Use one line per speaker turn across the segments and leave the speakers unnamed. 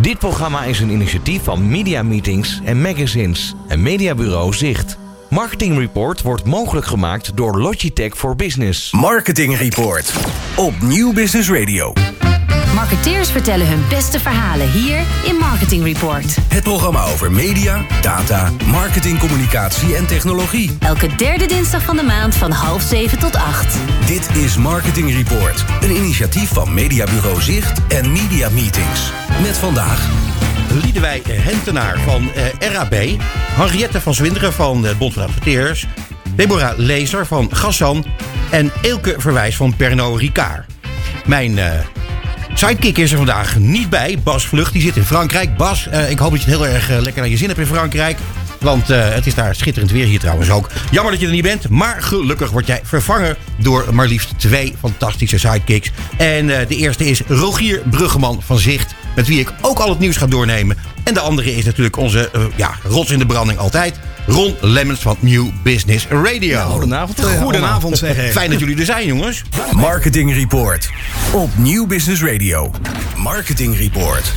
Dit programma is een initiatief van Media Meetings en Magazines en Mediabureau Zicht. Marketing Report wordt mogelijk gemaakt door Logitech for Business.
Marketing Report op Nieuw Business Radio.
Marketeers vertellen hun beste verhalen hier in Marketing Report.
Het programma over media, data, marketing, communicatie en technologie.
Elke derde dinsdag van de maand van half zeven tot acht.
Dit is Marketing Report, een initiatief van Mediabureau Zicht en Media Meetings. Met vandaag
Liedewij Hentenaar van eh, RAB, Henriette van Zwinderen van de Bond van Adverteerders, Deborah Lezer van Gassan en Eelke Verwijs van Pernod Ricard. Mijn eh, sidekick is er vandaag niet bij, Bas Vlucht, die zit in Frankrijk. Bas, eh, ik hoop dat je het heel erg eh, lekker naar je zin hebt in Frankrijk. Want eh, het is daar schitterend weer hier trouwens ook. Jammer dat je er niet bent, maar gelukkig word jij vervangen door maar liefst twee fantastische sidekicks. En de eerste is Rogier Bruggeman van Zicht, met wie ik ook al het nieuws ga doornemen. En de andere is natuurlijk onze ja, rots in de branding altijd, Ron Lemmens van New Business Radio.
Goedenavond.
Goedenavond
zeg ik.
Fijn dat jullie er zijn, jongens.
Marketing Report op Nieuw Business Radio. Marketing Report.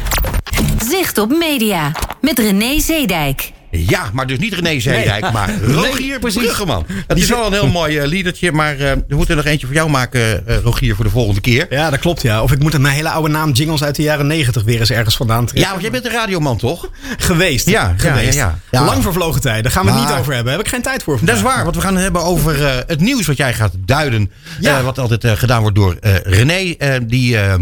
Zicht op media met René Zeedijk.
Ja, maar dus niet René Zeedijk, maar Rogier Bruggeman. Het is wel een heel mooi eh, liedertje, maar eh, we moeten er nog eentje voor jou maken, eh, Rogier, voor de volgende keer.
Ja, dat klopt ja. Of ik moet mijn hele oude naam jingles uit de jaren negentig weer eens ergens vandaan trekken.
Ja, want jij bent een radioman, toch?
Geweest.
Ja,
geweest.
ja, ja.
Lang vervlogen tijd. Daar gaan we het niet over hebben. Daar heb ik geen tijd voor
Dat is waar, want we gaan het hebben over het nieuws wat jij gaat duiden. Wat altijd gedaan wordt door René. die, eh,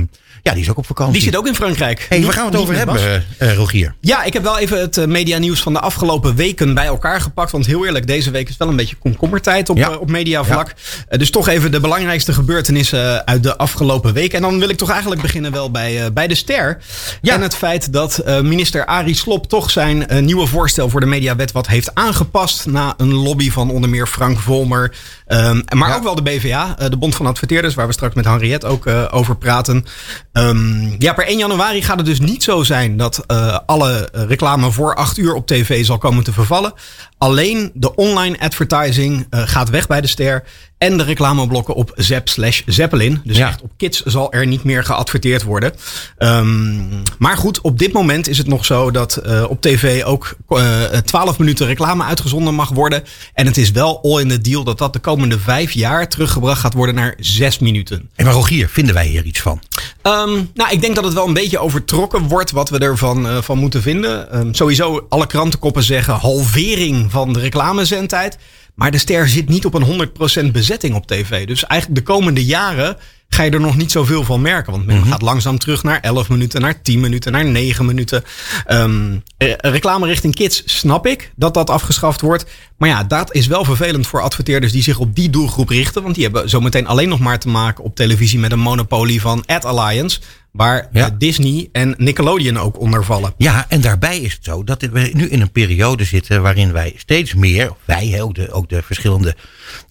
ja, die is ook op vakantie.
Die zit ook in Frankrijk.
hey, waar gaan we het over hebben, eh, eh, Rogier?
Ja, ik heb wel even het media nieuws van de afgelopen weken bij elkaar gepakt. Want heel eerlijk, deze week is wel een beetje komkommertijd op,
Ja.
eh, op mediavlak. Eh, dus toch even de belangrijkste gebeurtenissen eh, uit de afgelopen week. En dan wil ik toch eigenlijk beginnen wel bij, eh, bij de ster.
Ja.
En het feit dat eh, minister Arie Slob toch zijn eh, nieuwe voorstel voor de mediawet wat heeft aangepast. Na een lobby van onder meer Frank Volmer. Ehm, maar
Ja.
ook wel de BVA, eh, de Bond van Adverteerders, waar we straks met Henriette ook eh, over praten. Ehm, ja, per 1 januari gaat het dus niet zo zijn dat eh, alle reclame voor 8 uur op tv zal komen te vervallen. Alleen de online advertising gaat weg bij de ster. En de reclameblokken op Zep slash Zeppelin. Dus
Ja.
echt op kids zal er niet meer geadverteerd worden. Ehm, maar goed, op dit moment is het nog zo dat eh, op tv ook eh 12 minuten reclame uitgezonden mag worden. En het is wel all in the deal dat dat de komende vijf jaar teruggebracht gaat worden naar 6 minuten.
En maar Rogier, vinden wij hier iets van?
Ehm, nou, ik denk dat het wel een beetje overtrokken wordt wat we ervan eh, van moeten vinden. Ehm, sowieso, alle krantenkoppen zeggen halvering van de reclamezendtijd. Maar de ster zit niet op een 100% bezetting op tv. Dus eigenlijk de komende jaren ga je er nog niet zoveel van merken. Want men gaat langzaam terug naar 11 minuten, naar 10 minuten, naar 9 minuten. Ehm, eh, reclame richting kids snap ik dat dat afgeschaft wordt. Maar ja, dat is wel vervelend voor adverteerders die zich op die doelgroep richten. Want die hebben zometeen alleen nog maar te maken op televisie met een monopolie van Ad Alliance. Waar
Ja.
eh, Disney en Nickelodeon ook onder vallen.
Ja, en daarbij is het zo dat we nu in een periode zitten waarin wij steeds meer, wij, ook de, ook de verschillende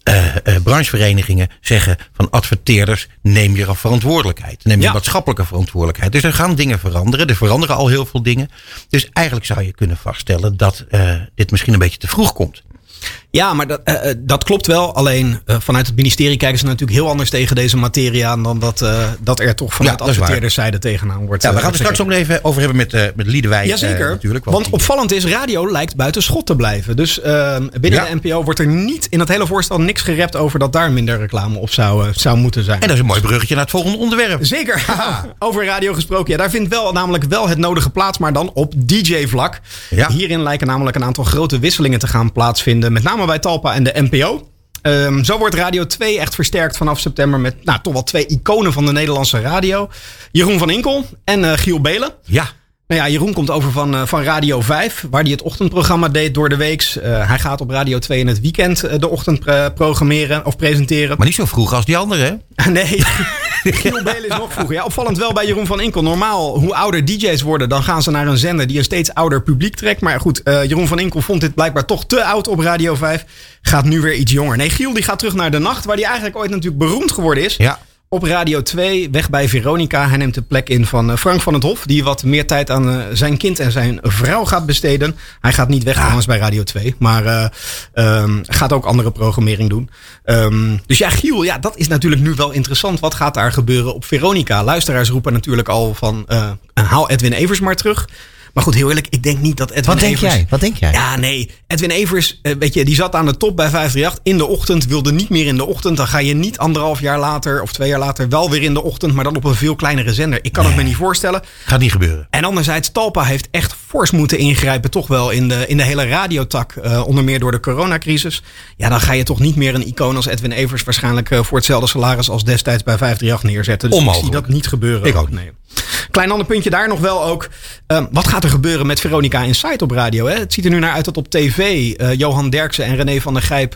eh, brancheverenigingen, zeggen van adverteerders, neem je verantwoordelijkheid. Neem je
Ja.
maatschappelijke verantwoordelijkheid. Dus er gaan dingen veranderen. Er veranderen al heel veel dingen. Dus eigenlijk zou je kunnen vaststellen dat dit misschien een beetje te vroeg komt.
Ja, maar dat, eh, eh, dat klopt wel. Alleen eh, vanuit het ministerie kijken ze natuurlijk heel anders tegen deze materie aan. dan dat, dat er toch vanuit
Ja, dat
adverteerderzijde tegenaan wordt.
Ja, we gaan het straks ook nog even over hebben met, met Liedewij.
Jazeker.
natuurlijk.
want
die-
opvallend is, radio lijkt buiten schot te blijven. Dus binnen
Ja.
de NPO wordt er niet in het hele voorstel niks gerept over dat daar minder reclame op zou, zou moeten zijn.
En dat is een mooi bruggetje naar het volgende onderwerp.
Zeker. Over radio gesproken. Ja, daar vindt wel namelijk wel het nodige plaats, maar dan op DJ-vlak.
Ja.
Hierin lijken namelijk een aantal grote wisselingen te gaan plaatsvinden. Met name bij Talpa en de NPO. Ehm, zo wordt Radio 2 echt versterkt vanaf september met nou, toch wel twee iconen van de Nederlandse radio. Jeroen van Inkel en eh, Giel Belen.
Ja,
Nou ja, Jeroen komt over van, eh, van Radio 5, waar hij het ochtendprogramma deed door de weeks. Eh, hij gaat op Radio 2 in het weekend eh, de ochtend programmeren of presenteren.
maar niet zo vroeg als die andere, hè?
Nee, Giel Belen is nog vroeger. Opvallend wel bij Jeroen van Inkel. Normaal, hoe ouder DJ's worden, dan gaan ze naar een zender die een steeds ouder publiek trekt. Maar goed, eh, Jeroen van Inkel vond dit blijkbaar toch te oud op Radio 5. Gaat nu weer iets jonger. Nee, Giel die gaat terug naar de nacht, waar hij eigenlijk ooit natuurlijk beroemd geworden is.
Ja.
Op Radio 2, weg bij Veronica. Hij neemt de plek in van eh, Frank van het Hof. Die wat meer tijd aan eh, zijn kind en zijn vrouw gaat besteden. Hij gaat niet weg
Ah.
trouwens bij Radio 2. Maar ehm, gaat ook andere programmering doen. Ehm, dus ja, Giel, ja, dat is natuurlijk nu wel interessant. Wat gaat daar gebeuren op Veronica? Luisteraars roepen natuurlijk al van... eh, haal Edwin Evers maar terug. Maar goed, heel eerlijk, ik denk niet dat Edwin
Wat denk
Evers...
jij? Wat denk jij?
Ja, nee. Edwin Evers, eh, weet je, die zat aan de top bij 538 in de ochtend. Wilde niet meer in de ochtend. Dan ga je niet anderhalf jaar later of twee jaar later wel weer in de ochtend. Maar dan op een veel kleinere zender. Ik kan het me niet voorstellen.
Gaat niet gebeuren.
En anderzijds, Talpa heeft echt fors moeten ingrijpen. Toch wel in de, in de hele radiotak. eh, onder meer door de coronacrisis. Ja, dan ga je toch niet meer een icoon als Edwin Evers. waarschijnlijk eh, voor hetzelfde salaris als destijds bij 538 neerzetten. Dus ik
Onmogelijk.
zie dat niet gebeuren.
Ik ook niet.
Nee. Klein ander puntje daar nog wel ook. Ehm, wat gaat er gebeuren met Veronica Insight op radio? Hè? Het ziet er nu naar uit dat op tv eh, Johan Derksen en René van der Gijp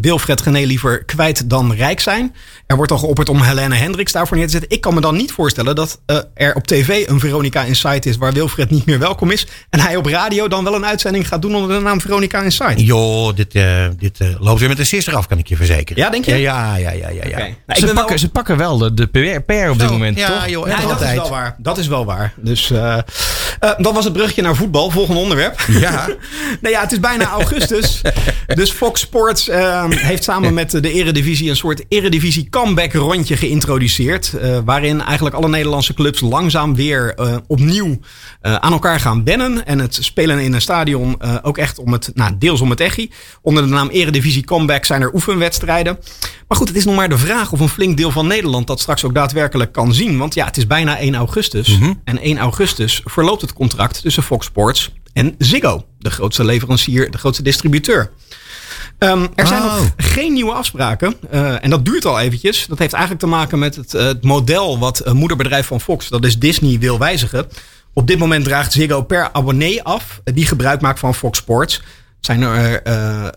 Wilfred Gené liever kwijt dan rijk zijn. Er wordt al geopperd om Helene Hendricks daarvoor neer te zetten. Ik kan me dan niet voorstellen dat er op tv een Veronica Insight is waar Wilfred niet meer welkom is. En hij op radio dan wel een uitzending gaat doen onder de naam Veronica Insight.
Joh, dit, eh, dit eh, loopt weer met een sisser af, kan ik je verzekeren.
Ja, denk je?
Ja, ja, ja, ja. ja.
Nou,
ze,
ben wel-
pakken, ze pakken wel de, de PR, PR op dit moment,
ja,
toch?
joh,
Ja, dat
altijd.
is wel waar. Dat is wel waar. Dus eh dan was het brugje naar voetbal. Volgende onderwerp.
Ja.
nou ja, het is bijna augustus. dus Fox Sports heeft samen met de Eredivisie een soort Eredivisie comeback rondje geïntroduceerd. waarin eigenlijk alle Nederlandse clubs langzaam weer opnieuw aan elkaar gaan En het spelen in een stadion eh, ook echt om het, nou, deels om het echi. Onder de naam Eredivisie Comeback zijn er oefenwedstrijden. Maar goed, het is nog maar de vraag of een flink deel van Nederland dat straks ook daadwerkelijk kan zien. Want ja, het is bijna 1 augustus. En 1 augustus verloopt het contract tussen Fox Sports en Ziggo. De grootste leverancier, de grootste distributeur. Ehm, er zijn
Oh.
nog geen nieuwe afspraken. eh, en dat duurt al eventjes. Dat heeft eigenlijk te maken met het, eh, het model wat een moederbedrijf van Fox, dat is Disney, wil wijzigen. Op dit moment draagt Ziggo per abonnee af eh, die gebruik maakt van Fox Sports. Het zijn er eh, eh,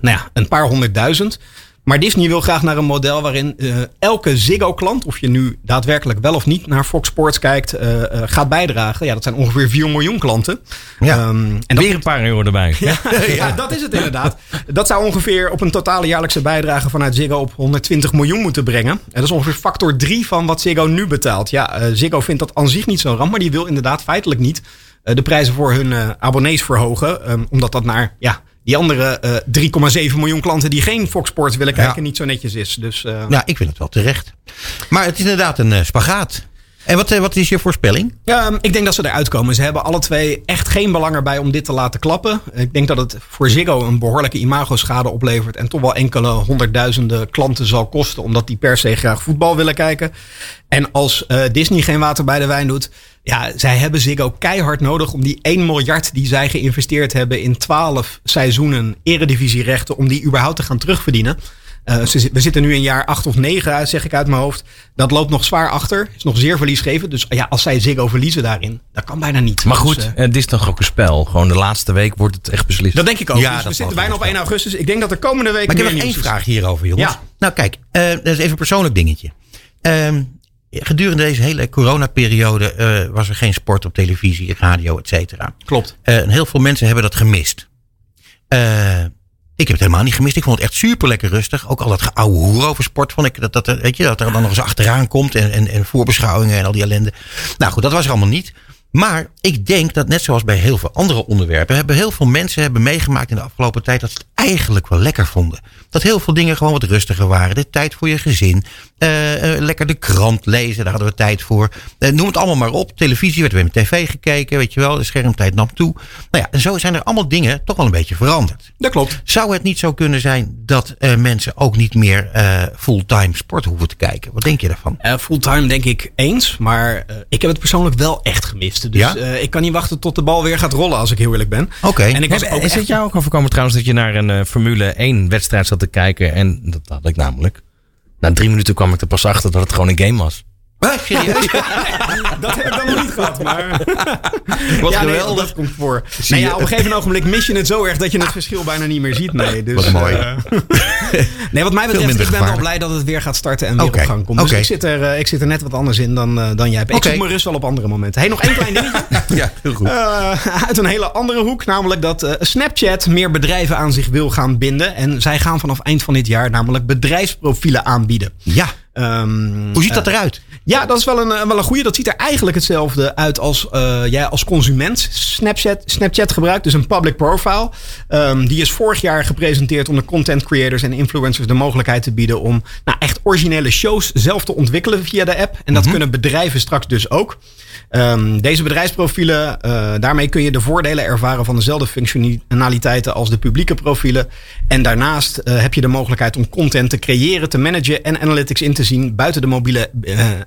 nou ja, een paar honderdduizend. Maar Disney wil graag naar een model waarin eh, elke Ziggo-klant, of je nu daadwerkelijk wel of niet naar Fox Sports kijkt, eh, eh, gaat bijdragen. Ja, dat zijn ongeveer 4 miljoen klanten.
Ja.
Ehm, en dat
Weer een paar euro erbij.
ja, ja, dat is het inderdaad. Dat zou ongeveer op een totale jaarlijkse bijdrage vanuit Ziggo op 120 miljoen moeten brengen. En dat is ongeveer factor 3 van wat Ziggo nu betaalt. Ja, eh, Ziggo vindt dat aan zich niet zo'n ramp, maar die wil inderdaad feitelijk niet eh, de prijzen voor hun eh, abonnees verhogen. ehm, omdat dat naar ja, die andere eh 3,7 miljoen klanten die geen Fox Sports willen kijken
Ja.
niet zo netjes is. Dus eh,
Nou, ik vind het wel terecht. Maar het is inderdaad een eh, spagaat. En wat, eh, wat is je voorspelling?
Ehm, ik denk dat ze eruit komen. Ze hebben alle twee echt geen belang erbij om dit te laten klappen. Ik denk dat het voor Ziggo een behoorlijke imagoschade oplevert. En toch wel enkele honderdduizenden klanten zal kosten. Omdat die per se graag voetbal willen kijken. En als eh, Disney geen water bij de wijn doet. Ja, zij hebben Ziggo keihard nodig om die 1 miljard die zij geïnvesteerd hebben in 12 seizoenen eredivisierechten. Om die überhaupt te gaan terugverdienen. Eh, we zitten nu in jaar 8 of 9, zeg ik uit mijn hoofd. Dat loopt nog zwaar achter. Is nog zeer verliesgevend. Dus ja, als zij Ziggo verliezen daarin, dat kan bijna niet.
Maar
Dus,
goed,
eh,
het is toch ook een spel. Gewoon de laatste week wordt het echt beslist.
dat denk ik ook.
Ja,
dus we zitten bijna op
wel.
1 augustus. Ik denk dat er komende week
Maar ik heb nog één vraag hierover, jongens.
Ja.
Nou, kijk, eh, dat is even een persoonlijk dingetje. Ehm, gedurende deze hele coronaperiode eh was er geen sport op televisie, radio, et cetera.
Klopt.
Eh, en heel veel mensen hebben dat gemist. Eh, ik heb het helemaal niet gemist. Ik vond het echt super lekker rustig. Ook al dat geouwe hoer over sport vond ik. Dat, dat, weet je, dat er dan nog eens achteraan komt. En, en, en voorbeschouwingen en al die ellende. Nou goed, dat was er allemaal niet. Maar ik denk dat net zoals bij heel veel andere onderwerpen. Hebben heel veel mensen hebben meegemaakt in de afgelopen tijd. Dat ze het eigenlijk wel lekker vonden. Dat heel veel dingen gewoon wat rustiger waren. De tijd voor je gezin. eh, eh, lekker de krant lezen. Daar hadden we tijd voor. Eh, noem het allemaal maar op. Televisie werd weer met tv gekeken. Weet je wel. De schermtijd nam toe. Nou ja, en zo zijn er allemaal dingen toch wel een beetje veranderd.
Dat klopt.
Zou het niet zo kunnen zijn dat eh, mensen ook niet meer eh, fulltime sport hoeven te kijken? Wat denk je daarvan?
Eh, fulltime denk ik eens. Maar eh, ik heb het persoonlijk wel echt gemist. Dus
Ja?
eh, ik kan niet wachten tot de bal weer gaat rollen, als ik heel eerlijk ben.
Oké.
En ik was ook
is
echt-
het jou ook overkomen trouwens dat je naar een eh, Formule 1 wedstrijd zat te kijken? En dat had ik namelijk. Na drie minuten kwam ik er pas achter dat het gewoon een game was.
Serieus?
Dat heb ik dan nog niet gehad, maar...
Wat
ja, nee,
geweldig.
dat komt voor. Nee, ja, op een gegeven ogenblik mis je het zo erg dat je het verschil bijna niet meer ziet. Nee, dus,
Wat mooi.
eh, nee, wat mij betreft, ik ben wel
gevaarlijk.
blij dat het weer gaat starten en weer op gang komt. Dus ik, zit er, eh, ik zit er net wat anders in dan, eh, dan jij. Ik
Oké.
zoek mijn rust wel op andere momenten. Hey, nog één klein dingetje.
ja, heel goed.
Uit een hele andere hoek, namelijk dat eh, Snapchat meer bedrijven aan zich wil gaan binden. En zij gaan vanaf eind van dit jaar namelijk bedrijfsprofielen aanbieden.
Ja.
Ehm,
Hoe ziet dat eruit?
Ja, dat is wel een, eh, wel een goede. Dat ziet er eigenlijk hetzelfde uit als eh, jij als consument Snapchat, Snapchat gebruikt. Dus een public profile. Ehm, die is vorig jaar gepresenteerd om de content creators en influencers de mogelijkheid te bieden om nou, echt originele shows zelf te ontwikkelen via de app. En dat kunnen bedrijven straks dus ook. Ehm, deze bedrijfsprofielen, eh, daarmee kun je de voordelen ervaren van dezelfde functionaliteiten als de publieke profielen. En daarnaast heb je de mogelijkheid om content te creëren, te managen en analytics in te zien buiten de mobiele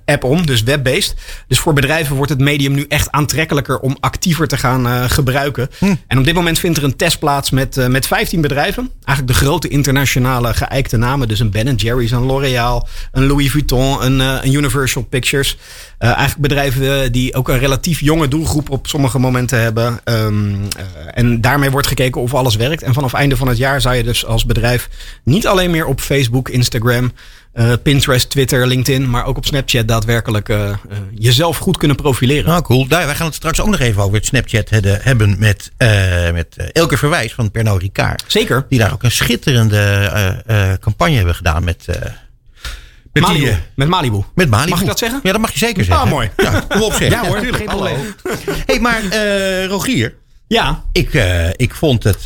app om, dus web-based. Dus voor bedrijven wordt het medium nu echt aantrekkelijker om actiever te gaan eh, gebruiken. En op dit moment vindt er een test plaats met, eh, met 15 bedrijven. Eigenlijk de grote internationale geëikte namen. Dus een Ben Jerry's, een L'Oreal, een Louis Vuitton, een, eh, een Universal Pictures. Eigenlijk bedrijven die ook een relatief jonge doelgroep op sommige momenten hebben. Ehm, eh, en daarmee wordt gekeken of alles werkt. En vanaf einde van het jaar zou je dus als bedrijf niet alleen meer op Facebook, Instagram, eh, Pinterest, Twitter, LinkedIn, maar ook op Snapchat daadwerkelijk eh, eh, jezelf goed kunnen profileren.
Nou, cool. Daar, wij gaan het straks ook nog even over het Snapchat hebben- met, met Elke Verwijs van Pernod Ricard.
Zeker.
Die daar ook een schitterende campagne hebben gedaan met, met,
Malibu. Met Malibu.
met Malibu.
Mag ik dat zeggen?
Ja, dat mag je zeker zeggen.
Ah, mooi.
Ja, kom op zeg.
Ja, hoor,
tuurlijk.
geen probleem.
Hey, maar Rogier,
Ja,
ik, ik vond het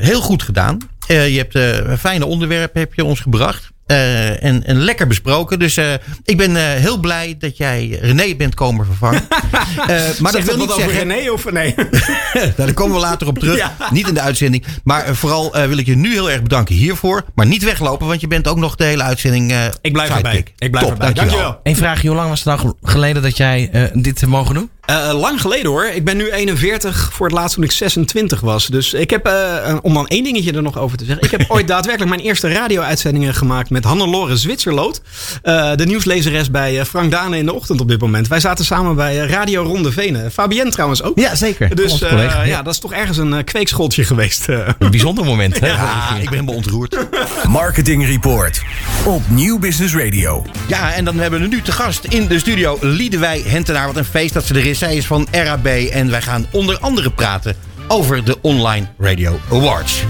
heel goed gedaan. Je hebt een fijne onderwerp heb je ons gebracht. Eh, en, en lekker besproken. Dus eh, ik ben eh, heel blij dat jij René bent komen vervangen. Eh, maar dat
Zegt
wil
het
niet
over
zeggen...
René of nee?
Nou, daar komen we later op terug.
Ja.
Niet in de uitzending. Maar vooral eh, wil ik je nu heel erg bedanken hiervoor. Maar niet weglopen, want je bent ook nog de hele uitzending. eh,
Ik blijf
sidekick.
erbij. Ik blijf
Top,
erbij.
Dankjewel.
Dankjewel.
Eén vraagje, hoe lang was het nou geleden dat jij eh, dit hebt mogen doen?
Eh, lang geleden hoor. Ik ben nu 41 voor het laatst toen ik 26 was. Dus ik heb, eh, om dan één dingetje er nog over te zeggen. Ik heb ooit daadwerkelijk mijn eerste radio-uitzendingen gemaakt met Hannelore Zwitserloot. Eh, de nieuwslezeres bij eh, Frank Dane in de ochtend op dit moment. Wij zaten samen bij eh, Radio Ronde Venen. Fabienne trouwens ook.
Ja, zeker.
Dus
Onze
eh,
collega.
ja, dat is toch ergens een eh, kweekschooltje geweest. eh.
Een bijzonder moment. Hè?
Ja, ik ben helemaal ontroerd.
Marketing Report op Nieuw Business Radio.
Ja, en dan hebben we nu te gast in de studio Liedewij Hentenaar. Wat een feest dat ze er is. Zij is van RAB. En wij gaan onder andere praten over de Online Radio Awards.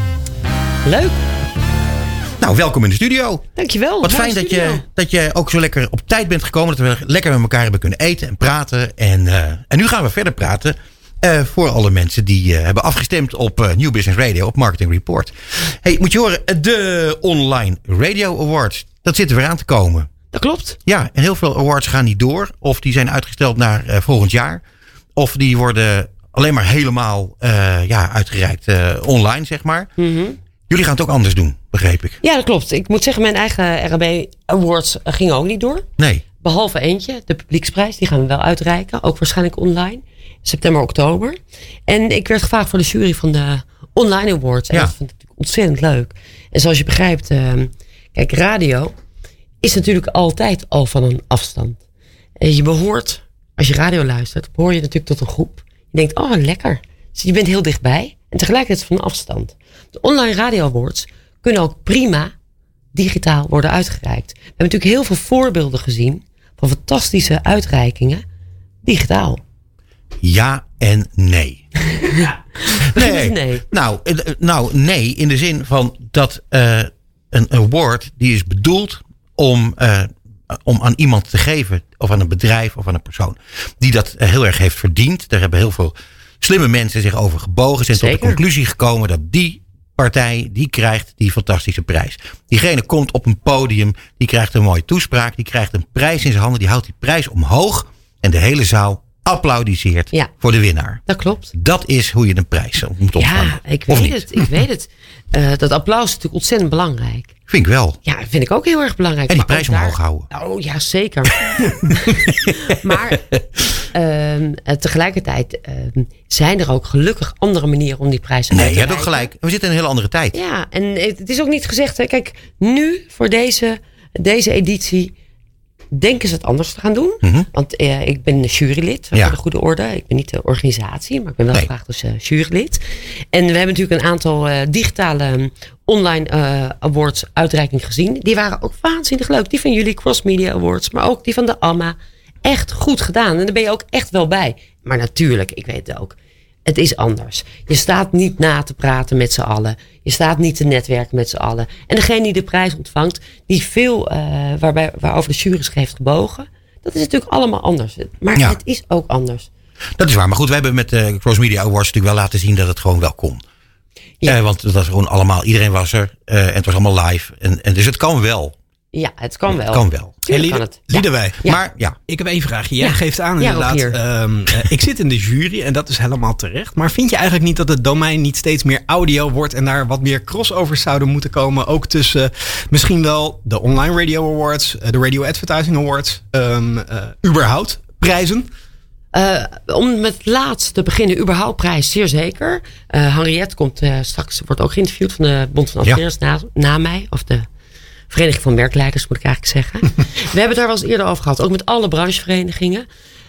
Leuk,
Nou, welkom in de studio.
dankjewel.
Wat fijn dat je, dat je ook zo lekker op tijd bent gekomen. Dat we lekker met elkaar hebben kunnen eten en praten. En, eh, en nu gaan we verder praten. eh, voor alle mensen die eh, hebben afgestemd op New Business Radio, op Marketing Report. Hey, moet je horen, de Online Radio Awards. Dat zit er weer aan te komen.
Dat klopt.
Ja, en heel veel awards gaan niet door. Of die zijn uitgesteld naar eh, volgend jaar. Of die worden alleen maar helemaal eh, ja, uitgereikt eh, online, zeg maar. Jullie gaan het ook anders doen, begreep ik.
Ja, dat klopt. Ik moet zeggen, mijn eigen RAB Awards gingen ook niet door.
Nee.
Behalve eentje, de publieksprijs. Die gaan we wel uitreiken. Ook waarschijnlijk online. September, oktober. En ik werd gevraagd voor de jury van de online awards. En
Ja.
dat vind ik natuurlijk ontzettend leuk. En zoals je begrijpt, ehm, kijk, radio is natuurlijk altijd al van een afstand. En je behoort, als je radio luistert, behoor je natuurlijk tot een groep. Je denkt, oh lekker. Dus je bent heel dichtbij. En tegelijkertijd van een afstand. De online radio awards kunnen ook prima digitaal worden uitgereikt. We hebben natuurlijk heel veel voorbeelden gezien van fantastische uitreikingen digitaal.
Ja en nee. nee.
Nee.
Nou, eh, eh, nou, nee, in de zin van dat eh, een award die is bedoeld om, eh, om aan iemand te geven, of aan een bedrijf of aan een persoon, die dat eh, heel erg heeft verdiend. Daar hebben heel veel slimme mensen zich over gebogen, zijn tot de conclusie gekomen dat die partij, die krijgt die fantastische prijs. Diegene komt op een podium, die krijgt een mooie toespraak, die krijgt een prijs in zijn handen, die houdt die prijs omhoog en de hele zaal applaudisseert
Ja.
voor de winnaar.
Dat klopt.
Dat is hoe je een prijs moet ontvangen.
Ja, ik weet het. Ik weet het. Eh, dat applaus is natuurlijk ontzettend belangrijk.
Vind ik wel.
Ja, vind ik ook heel erg belangrijk.
En die prijs
ook daar-
omhoog houden.
Oh ja, zeker. maar ehm, eh, tegelijkertijd ehm, zijn er ook gelukkig andere manieren om die prijs uit
Nee,
te
je hebt ook gelijk. We zitten in een heel andere tijd.
Ja, en het het is ook niet gezegd. Hè. Kijk, nu voor deze, deze editie denken ze het anders te gaan doen. Want eh, ik ben jurylid,
Mhm. Ja.
voor de goede orde. Ik ben niet de organisatie, maar ik ben wel
Nee.
gevraagd als eh, jurylid. En we hebben natuurlijk een aantal eh, digitale mm, online awards uitreiking gezien. Die waren ook waanzinnig leuk. Die van jullie Cross Media Awards, maar ook die van de AMA. Echt goed gedaan. En daar ben je ook echt wel bij. Maar natuurlijk, ik weet het ook. Het is anders. Je staat niet na te praten met z'n allen. Je staat niet te netwerken met z'n allen. En degene die de prijs ontvangt, die veel uh, waarbij, waarover de jury heeft gebogen, dat is natuurlijk allemaal anders. Maar
Ja.
het is ook anders.
Dat is waar. Maar goed, we hebben met de Cross Media Awards natuurlijk wel laten zien dat het gewoon wel kon.
Ja.
Eh, want het was gewoon allemaal, iedereen was er. eh, en het was allemaal live. En, en dus het kan wel.
Ja, het kan wel.
Het kan wel.
Tuurlijk
Hey.
Ja.
Liedewij.
Ja.
Maar ja,
Ik heb één vraagje. Jij
Ja.
geeft aan
Ja,
inderdaad.
Rogier.
ehm, eh, ik zit in de jury en dat is helemaal terecht. Maar vind je eigenlijk niet dat het domein niet steeds meer audio wordt en daar wat meer crossovers zouden moeten komen? Ook tussen eh, misschien wel de Online Radio Awards, eh, de Radio Advertising Awards, eh, überhaupt prijzen.
Om met het laatste te beginnen, überhaupt prijs, zeer zeker. Eh Henriette komt straks, wordt ook geïnterviewd van de Bond van Adverteerders na, na mij. Of de Vereniging van Werkleiders, moet ik eigenlijk zeggen. We hebben het daar wel eens eerder over gehad, ook met alle brancheverenigingen.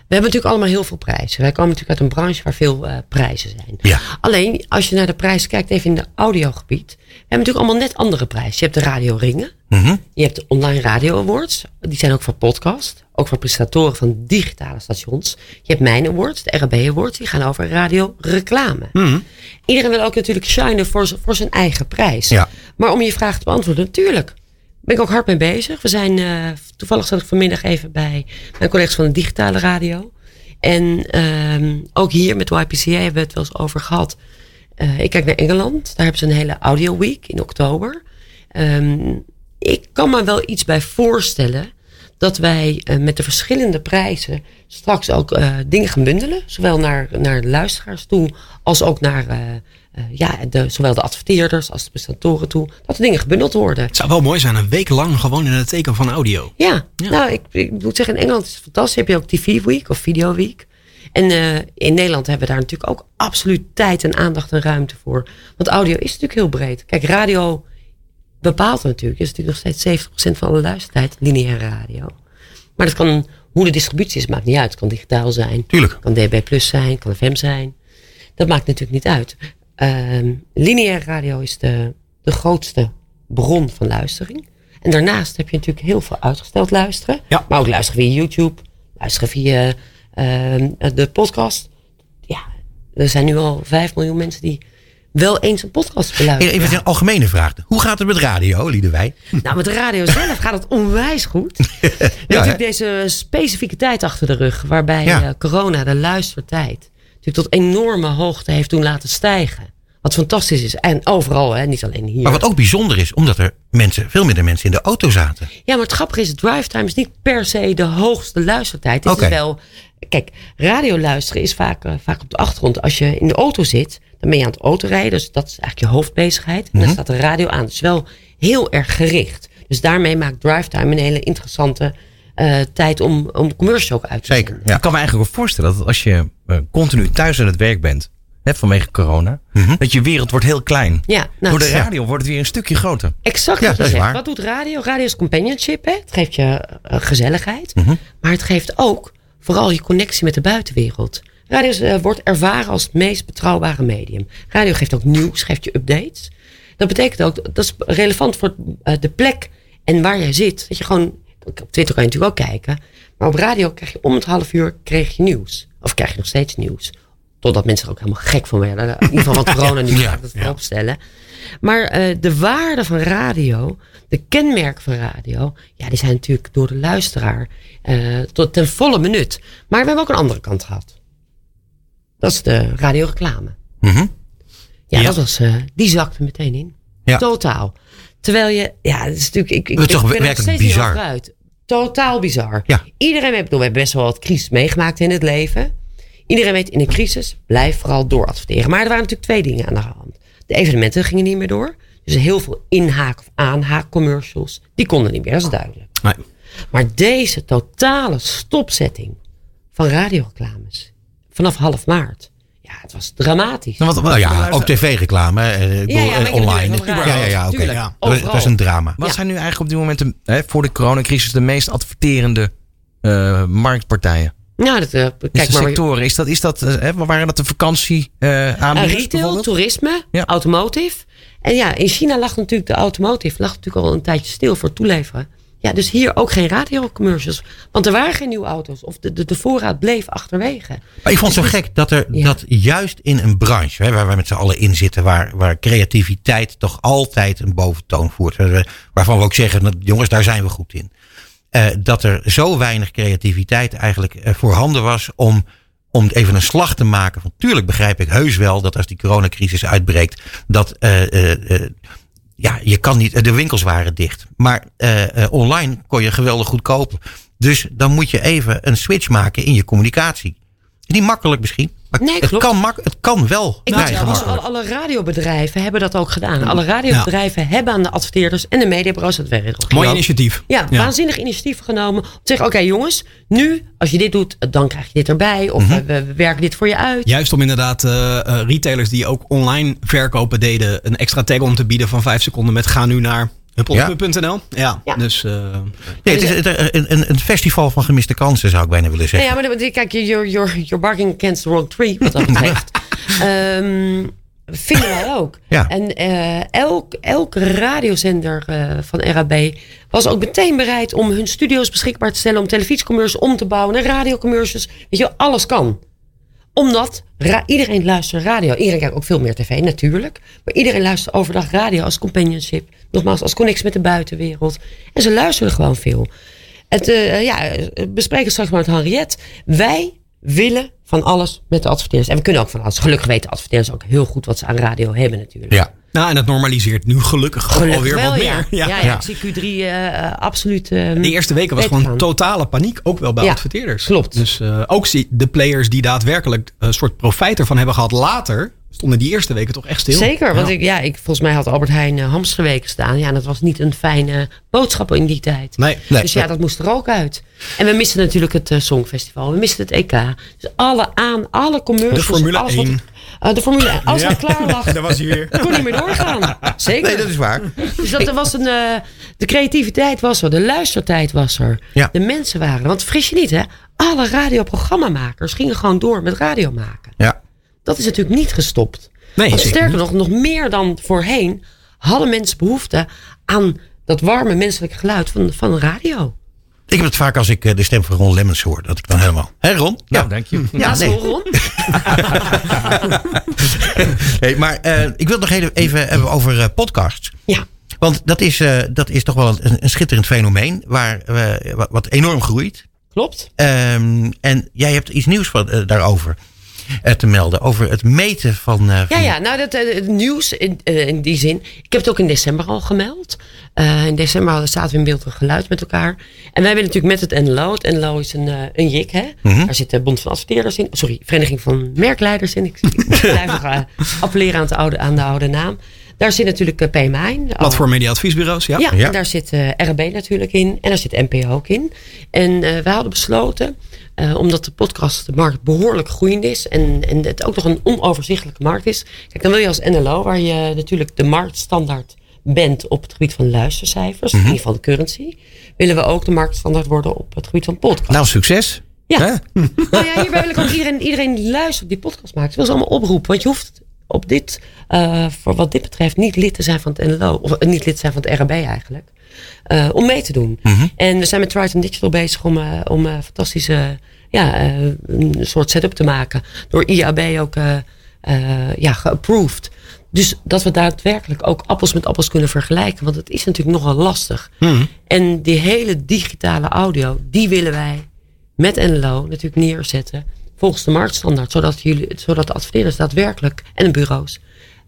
We hebben natuurlijk allemaal heel veel prijzen. Wij komen natuurlijk uit een branche waar veel eh, prijzen zijn.
Ja.
Alleen, als je naar de prijzen kijkt, even in de audiogebied. We hebben natuurlijk allemaal net andere prijzen. Je hebt de Radio Ringen.
Mhm.
Je hebt de Online Radio Awards. Die zijn ook voor podcast. Ook voor presentatoren van digitale stations. Je hebt mijn awards, de RB Awards. Die gaan over radio reclame. Iedereen wil ook natuurlijk shinen voor, voor zijn eigen prijs.
Ja.
Maar om je vraag te beantwoorden, natuurlijk. Ben ook hard mee bezig. We zijn, eh, toevallig zat ik vanmiddag even bij mijn collega's van de digitale radio. En ehm, ook hier met YPCA hebben we het wel eens over gehad. Eh, ik kijk naar Engeland. Daar hebben ze een hele audio week in oktober. Ehm, ik kan me wel iets bij voorstellen dat wij eh, met de verschillende prijzen straks ook dingen gaan bundelen. Zowel naar, naar luisteraars toe als ook naar ja, de, zowel de adverteerders als de presentatoren toe. Dat er dingen gebundeld worden.
Het zou wel mooi zijn, een week lang gewoon in het teken van audio.
Ja, nou, ik, ik moet zeggen, in Engeland is het fantastisch. Heb je ook TV Week of Video Week. En eh, in Nederland hebben we daar natuurlijk ook absoluut tijd en aandacht en ruimte voor. Want audio is natuurlijk heel breed. Kijk, radio bepaalt natuurlijk. is natuurlijk nog steeds 70% van alle luistertijd lineaire radio. Maar dat kan, hoe de distributie is, maakt niet uit. Het kan digitaal zijn.
Tuurlijk.
Het kan DB Plus zijn, kan FM zijn. Dat maakt natuurlijk niet uit. Ehm lineaire radio is de, de grootste bron van luistering. En daarnaast heb je natuurlijk heel veel uitgesteld luisteren.
Ja.
Maar ook luisteren via YouTube. Luisteren via ehm, de podcast. Ja, er zijn nu al 5 miljoen mensen die wel eens een podcast beluisteren.
even een algemene vraag. Hoe gaat het met radio, Liedewij?
Nou, met de radio zelf gaat het onwijs goed. Hebben natuurlijk deze specifieke tijd achter de rug. Waarbij
Ja.
eh, corona de luistertijd natuurlijk tot enorme hoogte heeft doen laten stijgen. Wat fantastisch is. En overal, hè, niet alleen hier.
Maar wat ook bijzonder is, omdat er mensen, veel minder mensen in de auto zaten.
Ja, maar het grappige is, drive time is niet per se de hoogste luistertijd. Het
Oké.
is wel, kijk, radio luisteren is vaak, eh, vaak op de achtergrond. Als je in de auto zit, dan ben je aan het autorijden. Dus dat is eigenlijk je hoofdbezigheid. En
Mhm.
dan staat de radio aan. Dus wel heel erg gericht. Dus daarmee maakt drive time een hele interessante eh, tijd om, om commercials ook uit te
Zeker. Ja.
Ik kan me eigenlijk ook voorstellen dat als je eh, continu thuis aan het werk bent, hè, vanwege corona, dat je wereld wordt heel klein.
Ja, nou,
Door de
ja.
radio wordt het weer een stukje groter.
Exact
Ja,
wat je
dat is
zegt.
waar.
Wat doet radio? Radio is companionship. Hè? Het geeft je eh, gezelligheid.
Mhm.
Maar het geeft ook vooral je connectie met de buitenwereld. Radio is, wordt ervaren als het meest betrouwbare medium. Radio geeft ook nieuws, geeft je updates. Dat betekent ook, dat is relevant voor de plek en waar jij zit. Dat je gewoon, op Twitter kan je natuurlijk ook kijken. Maar op radio krijg je om het half uur kreeg je nieuws. Of krijg je nog steeds nieuws. Totdat mensen er ook helemaal gek van werden. In ieder geval wat corona nu
Ja,
gaat het voorop stellen. Maar eh, de waarde van radio, de kenmerken van radio, ja, die zijn natuurlijk door de luisteraar eh, tot ten volle benut. Maar we hebben ook een andere kant gehad. Dat is de radioreclame.
Mhm.
Ja,
Ja.
dat was, eh, die zakte meteen in.
Ja.
Totaal. Terwijl je, ja, het is natuurlijk, ik, ik,
Dat is toch
ik ben er steeds niet
bizar.
over uit. Totaal bizar.
Ja.
Iedereen bedoel, we hebben best wel wat crisis meegemaakt in het leven. Iedereen weet, in een crisis, blijf vooral dooradverteren. Maar er waren natuurlijk twee dingen aan de hand. De evenementen gingen niet meer door. Dus heel veel inhaak- of aanhaakcommercials, die konden niet meer, dat is duidelijk.
Nee.
Maar deze totale stopzetting van radioreclames vanaf half maart. Het was dramatisch.
Nou, wat, wat,
Nou ja, ook tv-reclame, eh,
Ja, ja,
eh, online. Ja, ja, ja, oké. Ja. Dat is- Dat is
overal.
een drama.
wat
Ja.
zijn nu eigenlijk op dit moment de, hè, voor de coronacrisis de meest adverterende eh, marktpartijen?
Nou, dat, eh,
Is
kijk
de
maar.
sectoren, is dat, is dat, hè, waren dat de vakantie aanbieders
retail, toerisme,
Ja.
automotive. En ja, in China lag natuurlijk de automotive lag natuurlijk al een tijdje stil voor het toeleveren. Ja, dus hier ook geen radiocommercials. Want er waren geen nieuwe auto's. Of de, de, de voorraad bleef achterwege.
Maar ik vond het zo gek dat er
Ja.
dat juist in een branche hè, waar wij met z'n allen in zitten, waar, waar creativiteit toch altijd een boventoon voert. hè, Waarvan we ook zeggen, nou, jongens, daar zijn we goed in. eh, dat er zo weinig creativiteit eigenlijk eh, voorhanden was om, om even een slag te maken. Van, tuurlijk begrijp ik heus wel dat als die coronacrisis uitbreekt, dat eh, ja, je kan niet, de winkels waren dicht. Maar eh, online kon je geweldig goed kopen. Dus dan moet je even een switch maken in je communicatie. Niet makkelijk misschien, maar
Nee,
het, kan mak het kan wel
Ik weet wel, alle, alle radiobedrijven hebben dat ook gedaan. Alle radiobedrijven hebben aan de adverteerders en de mediabureaus dat werkt.
Mooi initiatief.
Ja, waanzinnig initiatief genomen. Om te zeggen, oké jongens, nu als je dit doet, dan krijg je dit erbij. Of
Mhm.
we, we werken dit voor je uit.
Juist om inderdaad eh, eh, retailers die ook online verkopen deden, een extra tag om te bieden van 5 seconden met ga nu naar huppelpup.nl. Ja.
Ja.
dus eh,
Nee, het is het- een, een, een festival van gemiste kansen zou ik bijna willen zeggen.
ja, maar kijk, you're, you're, you're barking against the wrong tree, wat dat betreft. Ehm, vinden wij ook.
Ja.
En eh, elk, elke radiozender eh, van RAB was ook meteen bereid om hun studio's beschikbaar te stellen, om televisiecommercials om te bouwen, naar radiocommercials. Weet je, alles kan. Omdat iedereen luistert radio. Iedereen kijkt ook veel meer tv, natuurlijk. Maar iedereen luistert overdag radio als companionship. Nogmaals, als connectie met de buitenwereld. En ze luisteren gewoon veel. Het, eh, ja, we bespreken straks maar met Henriette. Wij willen van alles met de adverteerders. En we kunnen ook van alles. Gelukkig weten adverteerders ook heel goed wat ze aan radio hebben natuurlijk.
Ja.
Nou, en het normaliseert nu gelukkig, alweer
wel,
wat meer.
Ja, ja,
Ja.
ik zie Q3 eh, eh, absoluut. eh,
De eerste weken was gewoon totale paniek, ook wel bij
Ja,
adverteerders.
klopt.
Dus eh, ook zie- de players die daadwerkelijk een soort profijt ervan hebben gehad later, stonden die eerste weken toch echt stil.
Zeker, want
Ja.
ik, ja, ik, volgens mij had Albert Heijn uh, hamsterweken staan. Ja, dat was niet een fijne boodschap in die tijd.
Nee.
Nee.
dus ja, dat moest er ook uit. En we misten natuurlijk het Songfestival. We misten het EK. Dus alle aan, alle commercials.
De Formule
alles wat-
1.
eh, de Formule 1. Als het klaar lag,
Daar was hij weer.
kon niet meer doorgaan. Zeker.
Nee, dat is waar.
Dus dat er was een, eh, de creativiteit was er, de luistertijd was er. De mensen waren. Want vergis je niet, hè? Alle radioprogrammamakers gingen gewoon door met radio maken.
Ja.
Dat is natuurlijk niet gestopt.
Nee,
Want sterker nog, nog meer dan voorheen hadden mensen behoefte aan dat warme menselijke geluid van, van radio.
Ik heb het vaak als ik eh, de stem van Ron Lemmens hoor. Dat ik dan helemaal... Hé Ron?
Ja, dank je.
Ja,
nee.
zo Ron.
nee, maar eh, ik wil het nog heel even hebben over eh, podcasts.
Ja,
Want dat is, eh, dat is toch wel een, een schitterend fenomeen. Waar, wat, enorm groeit.
klopt.
Ehm, en jij hebt iets nieuws van, daarover te melden. Over het meten van... eh,
Ja, ja, nou, dat, eh, het nieuws in, eh, in die zin. Ik heb het ook in december al gemeld. Eh, in december zaten we in beeld en geluid met elkaar. En wij hebben natuurlijk met het NLO. Het NLO is een, eh, een JIC, hè?
Mhm.
Daar zit de Bond van Adverteerders in. Sorry, Vereniging van Merkleiders in. Ik, ik blijf nog eh, appelleren aan, het oude, aan de oude naam. Daar zit natuurlijk eh, PMA in. de-
Platform Media Adviesbureaus, ja.
Ja,
Ja.
en daar zit eh, RB natuurlijk in. En daar zit NPO ook in. En eh wij hadden besloten, eh, omdat de podcastmarkt behoorlijk groeiend is. En, en het ook nog een onoverzichtelijke markt is. Kijk, dan wil je als NLO, waar je natuurlijk de marktstandaard bent op het gebied van luistercijfers. In ieder geval de currency. Willen we ook de marktstandaard worden op het gebied van podcast.
Nou, succes.
Ja.
Hè?
Nou ja, hierbij wil ik ook iedereen, iedereen die luistert, die podcast maakt. Wil ze allemaal oproepen. Want je hoeft op dit, eh, voor wat dit betreft, niet lid te zijn van het NLO. Of eh, niet lid te zijn van het RAB eigenlijk. eh, om mee te doen. En we zijn met Triton Digital bezig om, eh, om een fantastische ja, een soort setup te maken. Door IAB ook ja, geapproved. Dus dat we daadwerkelijk ook appels met appels kunnen vergelijken. Want het is natuurlijk nogal lastig. En die hele digitale audio, die willen wij met NLO natuurlijk neerzetten volgens de marktstandaard. Zodat, jullie, zodat de adverteerders daadwerkelijk en de bureaus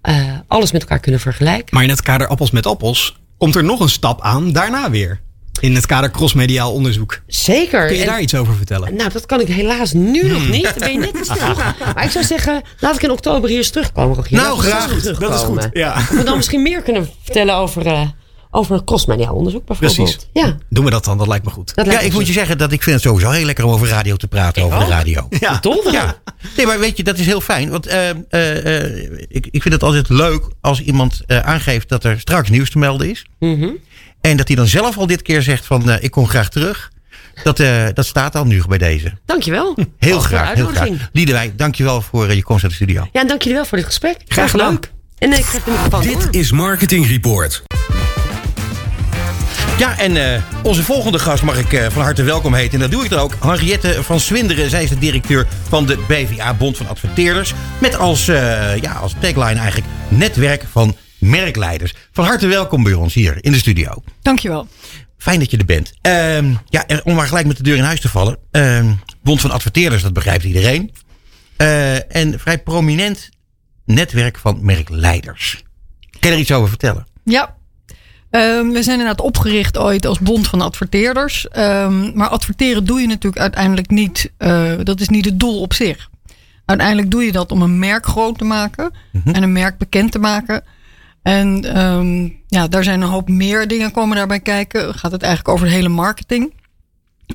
eh, alles met elkaar kunnen vergelijken.
Maar in het kader appels met appels komt er nog een stap aan daarna weer. In het kader crossmediaal onderzoek.
Zeker.
Kun je
En-
daar iets over vertellen?
Nou, dat kan ik helaas nu nog niet. Dan ben je net vroeg. Maar ik zou zeggen, laat ik in oktober hier eens terugkomen. Rogier.
Nou, graag.
eens terugkomen.
Ja.
Of we dan misschien meer kunnen vertellen over, eh over crossmediaal onderzoek bijvoorbeeld.
Precies.
Ja,
Doen we dat dan? Dat lijkt me goed.
dat
Ja, ik moet je zeggen dat ik vind het sowieso heel lekker om over radio te praten. over de radio.
Ja.
Toch?
Ja. Nee, maar weet je, dat is heel fijn. Want eh, eh, eh, ik, ik vind het altijd leuk als iemand eh, aangeeft dat er straks nieuws te melden is.
Mhm.
En dat hij dan zelf al dit keer zegt van eh, ik kom graag terug. Dat, eh, dat staat dan nu bij deze.
Dankjewel.
Heel graag, heel graag. Liedewij, dankjewel voor je komst naar de studio.
Ja, en dank jullie wel voor dit gesprek.
Graag gedaan.
leuk. En ik geef de microfoon door.
Dit is Marketing Report.
Ja, en uh, onze volgende gast mag ik uh, van harte welkom heten. En dat doe ik dan ook. Henriette van Swinderen. Zij is de directeur van de BVA, Bond van Adverteerders. Met als, uh, ja, als tagline eigenlijk netwerk van merkleiders. Van harte welkom bij ons hier in de studio.
Dankjewel.
Fijn dat je er bent. Uh, ja, om maar gelijk met de deur in huis te vallen. Uh, Bond van Adverteerders, dat begrijpt iedereen. En vrij prominent netwerk van merkleiders. Kan je er iets over vertellen?
Ja. Um, we zijn inderdaad opgericht ooit als Bond van Adverteerders. Um, maar adverteren doe je natuurlijk uiteindelijk niet. Uh, dat is niet het doel op zich. Uiteindelijk doe je dat om een merk groot te maken. Mm -hmm. En een merk bekend te maken. En um, ja, daar zijn een hoop meer dingen komen daarbij kijken. Gaat het eigenlijk over de hele marketing.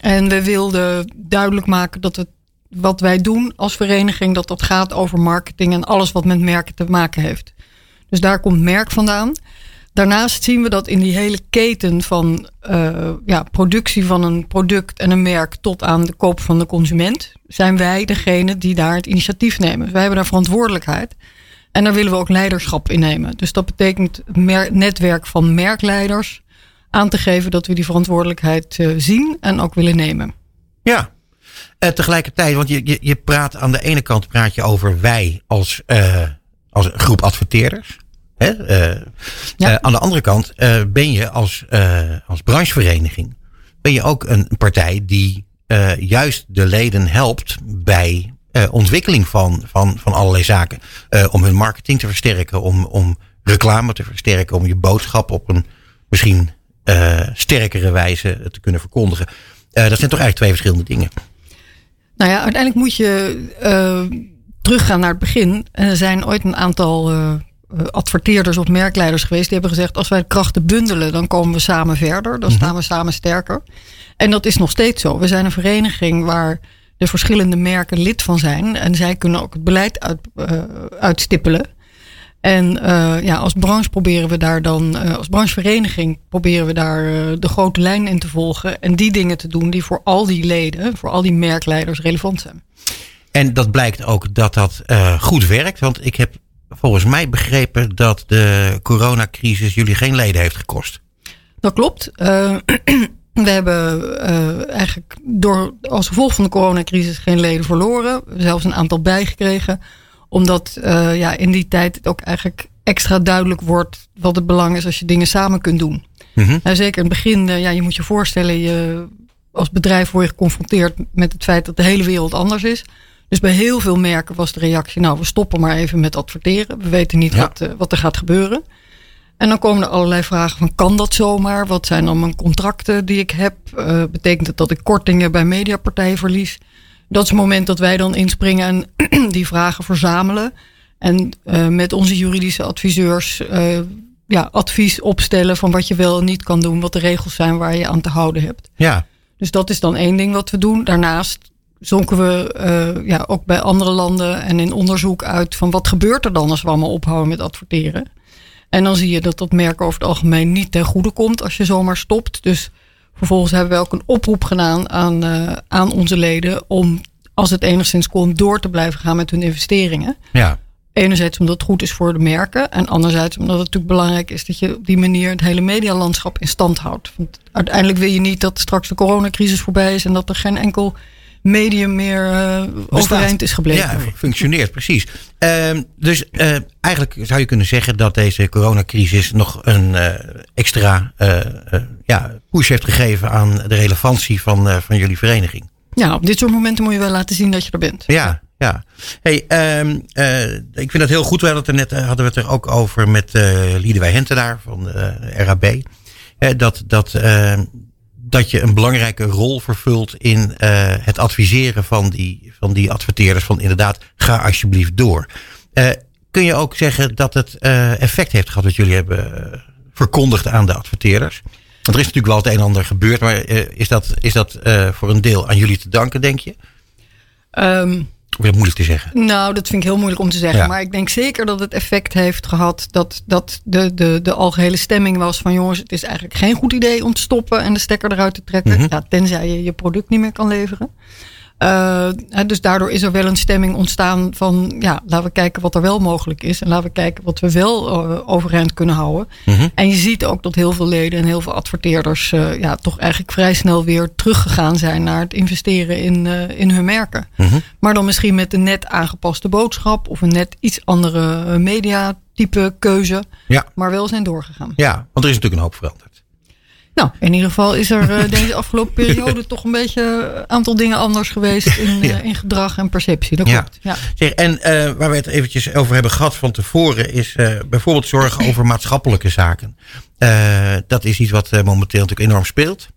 En we wilden duidelijk maken dat het wat wij doen als vereniging, dat dat gaat over marketing en alles wat met merken te maken heeft. Dus daar komt merk vandaan. Daarnaast zien we dat in die hele keten van uh, ja, productie van een product en een merk tot aan de koop van de consument, zijn wij degene die daar het initiatief nemen. Wij hebben daar verantwoordelijkheid. En daar willen we ook leiderschap in nemen. Dus dat betekent het netwerk van merkleiders aan te geven dat we die verantwoordelijkheid uh, zien en ook willen nemen.
Ja, uh, tegelijkertijd, want je, je, je praat aan de ene kant praat je over wij als, uh, als groep adverteerders. Hè? Ja. aan de andere kant ben je als, als branchevereniging ben je ook een partij die juist de leden helpt bij ontwikkeling van, van, van allerlei zaken. Om hun marketing te versterken, om, om reclame te versterken, om je boodschap op een misschien sterkere wijze te kunnen verkondigen. dat zijn toch eigenlijk twee verschillende dingen.
Nou ja, uiteindelijk moet je teruggaan naar het begin. Er zijn ooit een aantal adverteerders of merkleiders geweest. Die hebben gezegd: als wij krachten bundelen, dan komen we samen verder. Dan staan we samen sterker. En dat is nog steeds zo. We zijn een vereniging waar de verschillende merken lid van zijn. En zij kunnen ook het beleid uit, uh, uitstippelen. En uh, ja, als branche proberen we daar dan, uh, als branchevereniging proberen we daar de grote lijn in te volgen. En die dingen te doen die voor al die leden, voor al die merkleiders relevant zijn.
En dat blijkt ook dat dat goed werkt. Want ik heb volgens mij begrepen dat de coronacrisis jullie geen leden heeft gekost.
Dat klopt. We hebben uh, eigenlijk door, als gevolg van de coronacrisis geen leden verloren. Zelfs een aantal bijgekregen. Omdat uh, ja, in die tijd het ook eigenlijk extra duidelijk wordt wat het belang is als je dingen samen kunt doen. Mm -hmm. nou, zeker in het begin, ja, je moet je voorstellen, je, als bedrijf word je geconfronteerd met het feit dat de hele wereld anders is. Dus bij heel veel merken was de reactie, nou we stoppen maar even met adverteren. We weten niet ja. wat, wat er gaat gebeuren. En dan komen er allerlei vragen van kan dat zomaar? Wat zijn dan mijn contracten die ik heb? Uh, betekent het dat ik kortingen bij mediapartijen verlies? Dat is het moment dat wij dan inspringen en die vragen verzamelen. En uh, met onze juridische adviseurs uh, ja, advies opstellen van wat je wel en niet kan doen. Wat de regels zijn waar je aan te houden hebt.
Ja.
Dus dat is dan één ding wat we doen. Daarnaast zonken we ja, ook bij andere landen en in onderzoek uit van wat gebeurt er dan als we allemaal ophouden met adverteren. En dan zie je dat dat merk over het algemeen niet ten goede komt als je zomaar stopt. Dus vervolgens hebben we ook een oproep gedaan aan, uh, aan onze leden om, als het enigszins kon, door te blijven gaan met hun investeringen.
Ja.
Enerzijds omdat het goed is voor de merken. En anderzijds omdat het natuurlijk belangrijk is dat je op die manier het hele medialandschap in stand houdt. Want uiteindelijk wil je niet dat straks de coronacrisis voorbij is en dat er geen enkel medium meer uh, overeind is gebleven.
Ja, functioneert, precies. Uh, dus uh, eigenlijk zou je kunnen zeggen dat deze coronacrisis nog een uh, extra ja, push heeft gegeven aan de relevantie van, van jullie vereniging.
Ja, op dit soort momenten moet je wel laten zien dat je er bent.
Ja, ja. Hey, um, ik vind dat heel goed. We hadden het er net hadden we het er ook over met uh, Liedewij Hentenaar van de RAB. dat, dat ehm, dat je een belangrijke rol vervult in uh, het adviseren van die, van die adverteerders. Van inderdaad, ga alsjeblieft door. Uh, kun je ook zeggen dat het uh, effect heeft gehad wat jullie hebben verkondigd aan de adverteerders? Want er is natuurlijk wel het een en ander gebeurd, maar is dat, is dat voor een deel aan jullie te danken, denk je?
Um,
dat moeilijk te zeggen?
Nou, dat vind ik heel moeilijk om te zeggen. Ja. Maar ik denk zeker dat het effect heeft gehad dat, dat de, de, de algehele stemming was van jongens, het is eigenlijk geen goed idee om te stoppen en de stekker eruit te trekken. Mm -hmm. ja, tenzij je je product niet meer kan leveren. Uh, dus daardoor is er wel een stemming ontstaan van ja, laten we kijken wat er wel mogelijk is. En laten we kijken wat we wel uh, overeind kunnen houden.
Mhm.
En je ziet ook dat heel veel leden en heel veel adverteerders uh, ja, toch eigenlijk vrij snel weer teruggegaan zijn naar het investeren in, in hun merken.
Mhm.
Maar dan misschien met een net aangepaste boodschap of een net iets andere mediatype keuze.
Ja.
Maar wel zijn doorgegaan.
Ja, want er is natuurlijk een hoop veranderd.
Nou, in ieder geval is er uh, deze afgelopen periode toch een beetje een aantal dingen anders geweest in, uh,
Ja.
in gedrag en perceptie. Dat
Ja.
klopt. Ja.
Zeg, en eh, waar we het eventjes over hebben gehad van tevoren, is eh, bijvoorbeeld zorgen over maatschappelijke zaken. Eh, dat is iets wat eh, momenteel natuurlijk enorm speelt.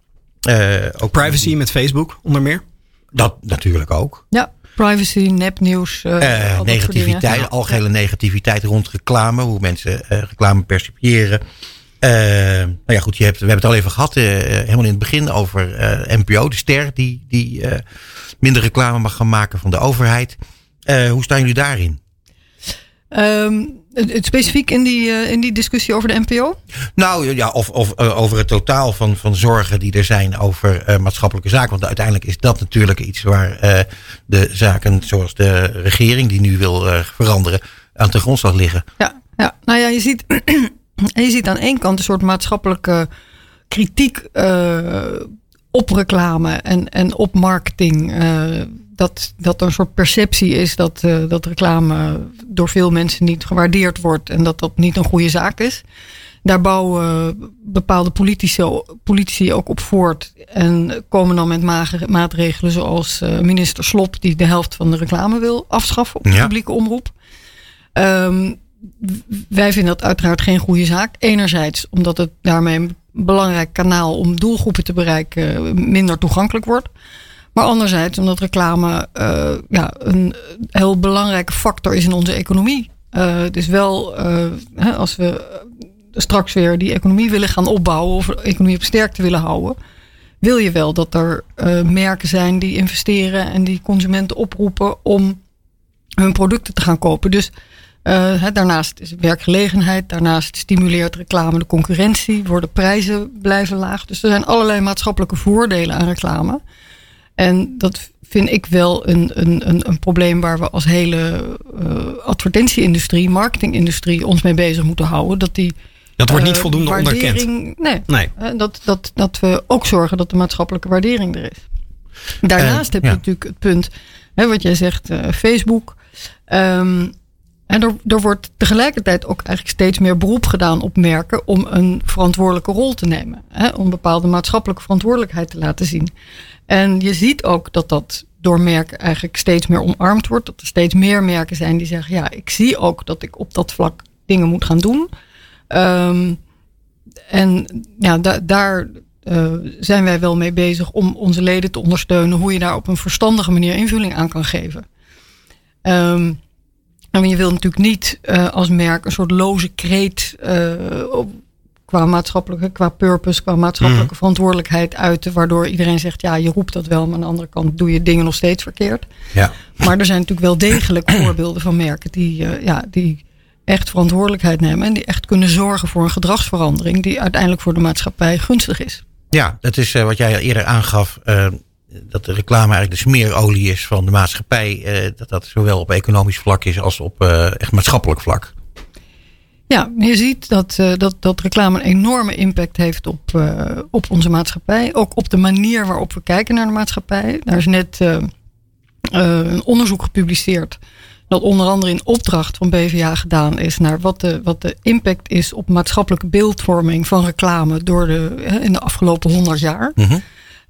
Eh, ook
Privacy met Facebook, onder meer.
Dat natuurlijk ook.
ja, privacy, nepnieuws. eh,
Eh,
dingen.
negativiteit, algehele negativiteit rond reclame, hoe mensen eh, reclame percipiëren. Eh, nou ja, goed, je hebt, we hebben het al even gehad, eh, helemaal in het begin, over eh, NPO, de ster, die, die minder reclame mag gaan maken van de overheid. Hoe staan jullie daarin?
Ehm, specifiek in die, in die discussie over de NPO?
Nou ja, of, of over het totaal van, van zorgen die er zijn over maatschappelijke zaken. Want uiteindelijk is dat natuurlijk iets waar de zaken zoals de regering die nu wil veranderen aan de grondslag liggen.
Ja, ja. nou ja, je ziet, en je ziet aan één kant een soort maatschappelijke kritiek eh, op reclame en, en op marketing. eh, dat, dat er een soort perceptie is dat, eh, dat reclame door veel mensen niet gewaardeerd wordt en dat dat niet een goede zaak is. Daar bouwen bepaalde politici, politici ook op voort en komen dan met maatregelen zoals minister Slop die de helft van de reclame wil afschaffen op de
Ja.
publieke omroep. Ehm, wij vinden dat uiteraard geen goede zaak. Enerzijds omdat het daarmee een belangrijk kanaal om doelgroepen te bereiken minder toegankelijk wordt. Maar anderzijds omdat reclame eh, ja, een heel belangrijke factor is in onze economie. Het is wel, eh, hè, als we straks weer die economie willen gaan opbouwen of de economie op sterkte willen houden, wil je wel dat er merken zijn die investeren en die consumenten oproepen om hun producten te gaan kopen. Dus eh, daarnaast is er werkgelegenheid, daarnaast stimuleert reclame de concurrentie, worden prijzen blijven laag. Dus er zijn allerlei maatschappelijke voordelen aan reclame. En dat vind ik wel een, een, een, een probleem waar we als hele uh, advertentieindustrie, marketingindustrie ons mee bezig moeten houden. Dat die
Dat wordt niet
uh,
voldoende onderkend.
Nee,
Nee.
Dat, dat, dat we ook zorgen dat de maatschappelijke waardering er is. Daarnaast heb je
ja.
natuurlijk het punt, hè, wat jij zegt, Facebook. Um, en er, er wordt tegelijkertijd ook eigenlijk steeds meer beroep gedaan op merken om een verantwoordelijke rol te nemen. Hè, om bepaalde maatschappelijke verantwoordelijkheid te laten zien. En je ziet ook dat dat door merken eigenlijk steeds meer omarmd wordt. Dat er steeds meer merken zijn die zeggen: Ja, ik zie ook dat ik op dat vlak dingen moet gaan doen. Um, en ja, da daar uh, zijn wij wel mee bezig om onze leden te ondersteunen hoe je daar op een verstandige manier invulling aan kan geven. Um, en je wil natuurlijk niet uh, als merk een soort loze kreet uh, op, qua maatschappelijke, qua purpose, qua maatschappelijke mm. verantwoordelijkheid uiten, waardoor iedereen zegt, ja, je roept dat wel, maar aan de andere kant doe je dingen nog steeds verkeerd.
Ja.
Maar er zijn natuurlijk wel degelijk voorbeelden van merken die, uh, ja, die echt verantwoordelijkheid nemen en die echt kunnen zorgen voor een gedragsverandering die uiteindelijk voor de maatschappij gunstig is.
Ja, dat is wat jij eerder aangaf dat de reclame eigenlijk de smeerolie is van de maatschappij. Eh, dat dat zowel op economisch vlak is als op eh, echt maatschappelijk vlak.
Ja, je ziet dat, uh, dat, dat reclame een enorme impact heeft op, uh, op onze maatschappij. Ook op de manier waarop we kijken naar de maatschappij. Daar is net uh, een onderzoek gepubliceerd. Dat onder andere in opdracht van BVA gedaan is naar wat de, wat de impact is op maatschappelijke beeldvorming van reclame door de, in de afgelopen honderd jaar.
Mm -hmm.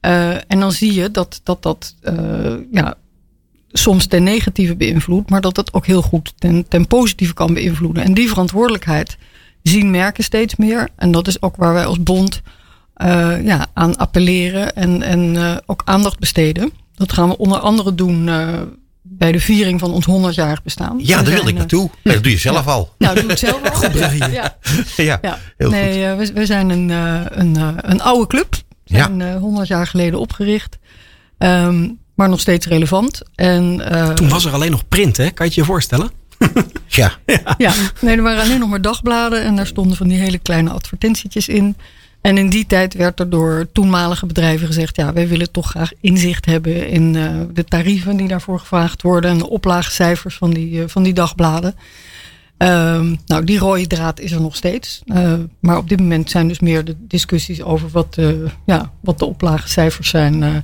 Uh, en dan zie je dat dat, dat uh, ja, soms ten negatieve beïnvloedt, maar dat dat ook heel goed ten, ten positieve kan beïnvloeden. En die verantwoordelijkheid zien merken steeds meer. En dat is ook waar wij als bond uh, ja, aan appelleren en, en ook aandacht besteden. Dat gaan we onder andere doen bij de viering van ons 100-jarig bestaan.
Ja, daar wilde ik naartoe. Ja, dat doe je zelf
ja.
al.
Nou, doe het zelf al.
Goed bruggetje.
Ja.
ja,
ja.
heel
nee,
goed.
we, we zijn een, een, een oude club. Zijn ja. 100 jaar geleden opgericht. Um, maar nog steeds relevant. En, uh,
Toen was er alleen nog print, hè? Kan je het je voorstellen?
ja.
ja. ja. Nee, er waren alleen nog maar dagbladen. En daar stonden van die hele kleine advertentietjes in. En in die tijd werd er door toenmalige bedrijven gezegd: ja, wij willen toch graag inzicht hebben in uh, de tarieven die daarvoor gevraagd worden en de oplaagcijfers van die, uh, van die dagbladen. Um, nou, die rode draad is er nog steeds. Uh, maar op dit moment zijn dus meer de discussies over wat, ja, wat de oplagecijfers zijn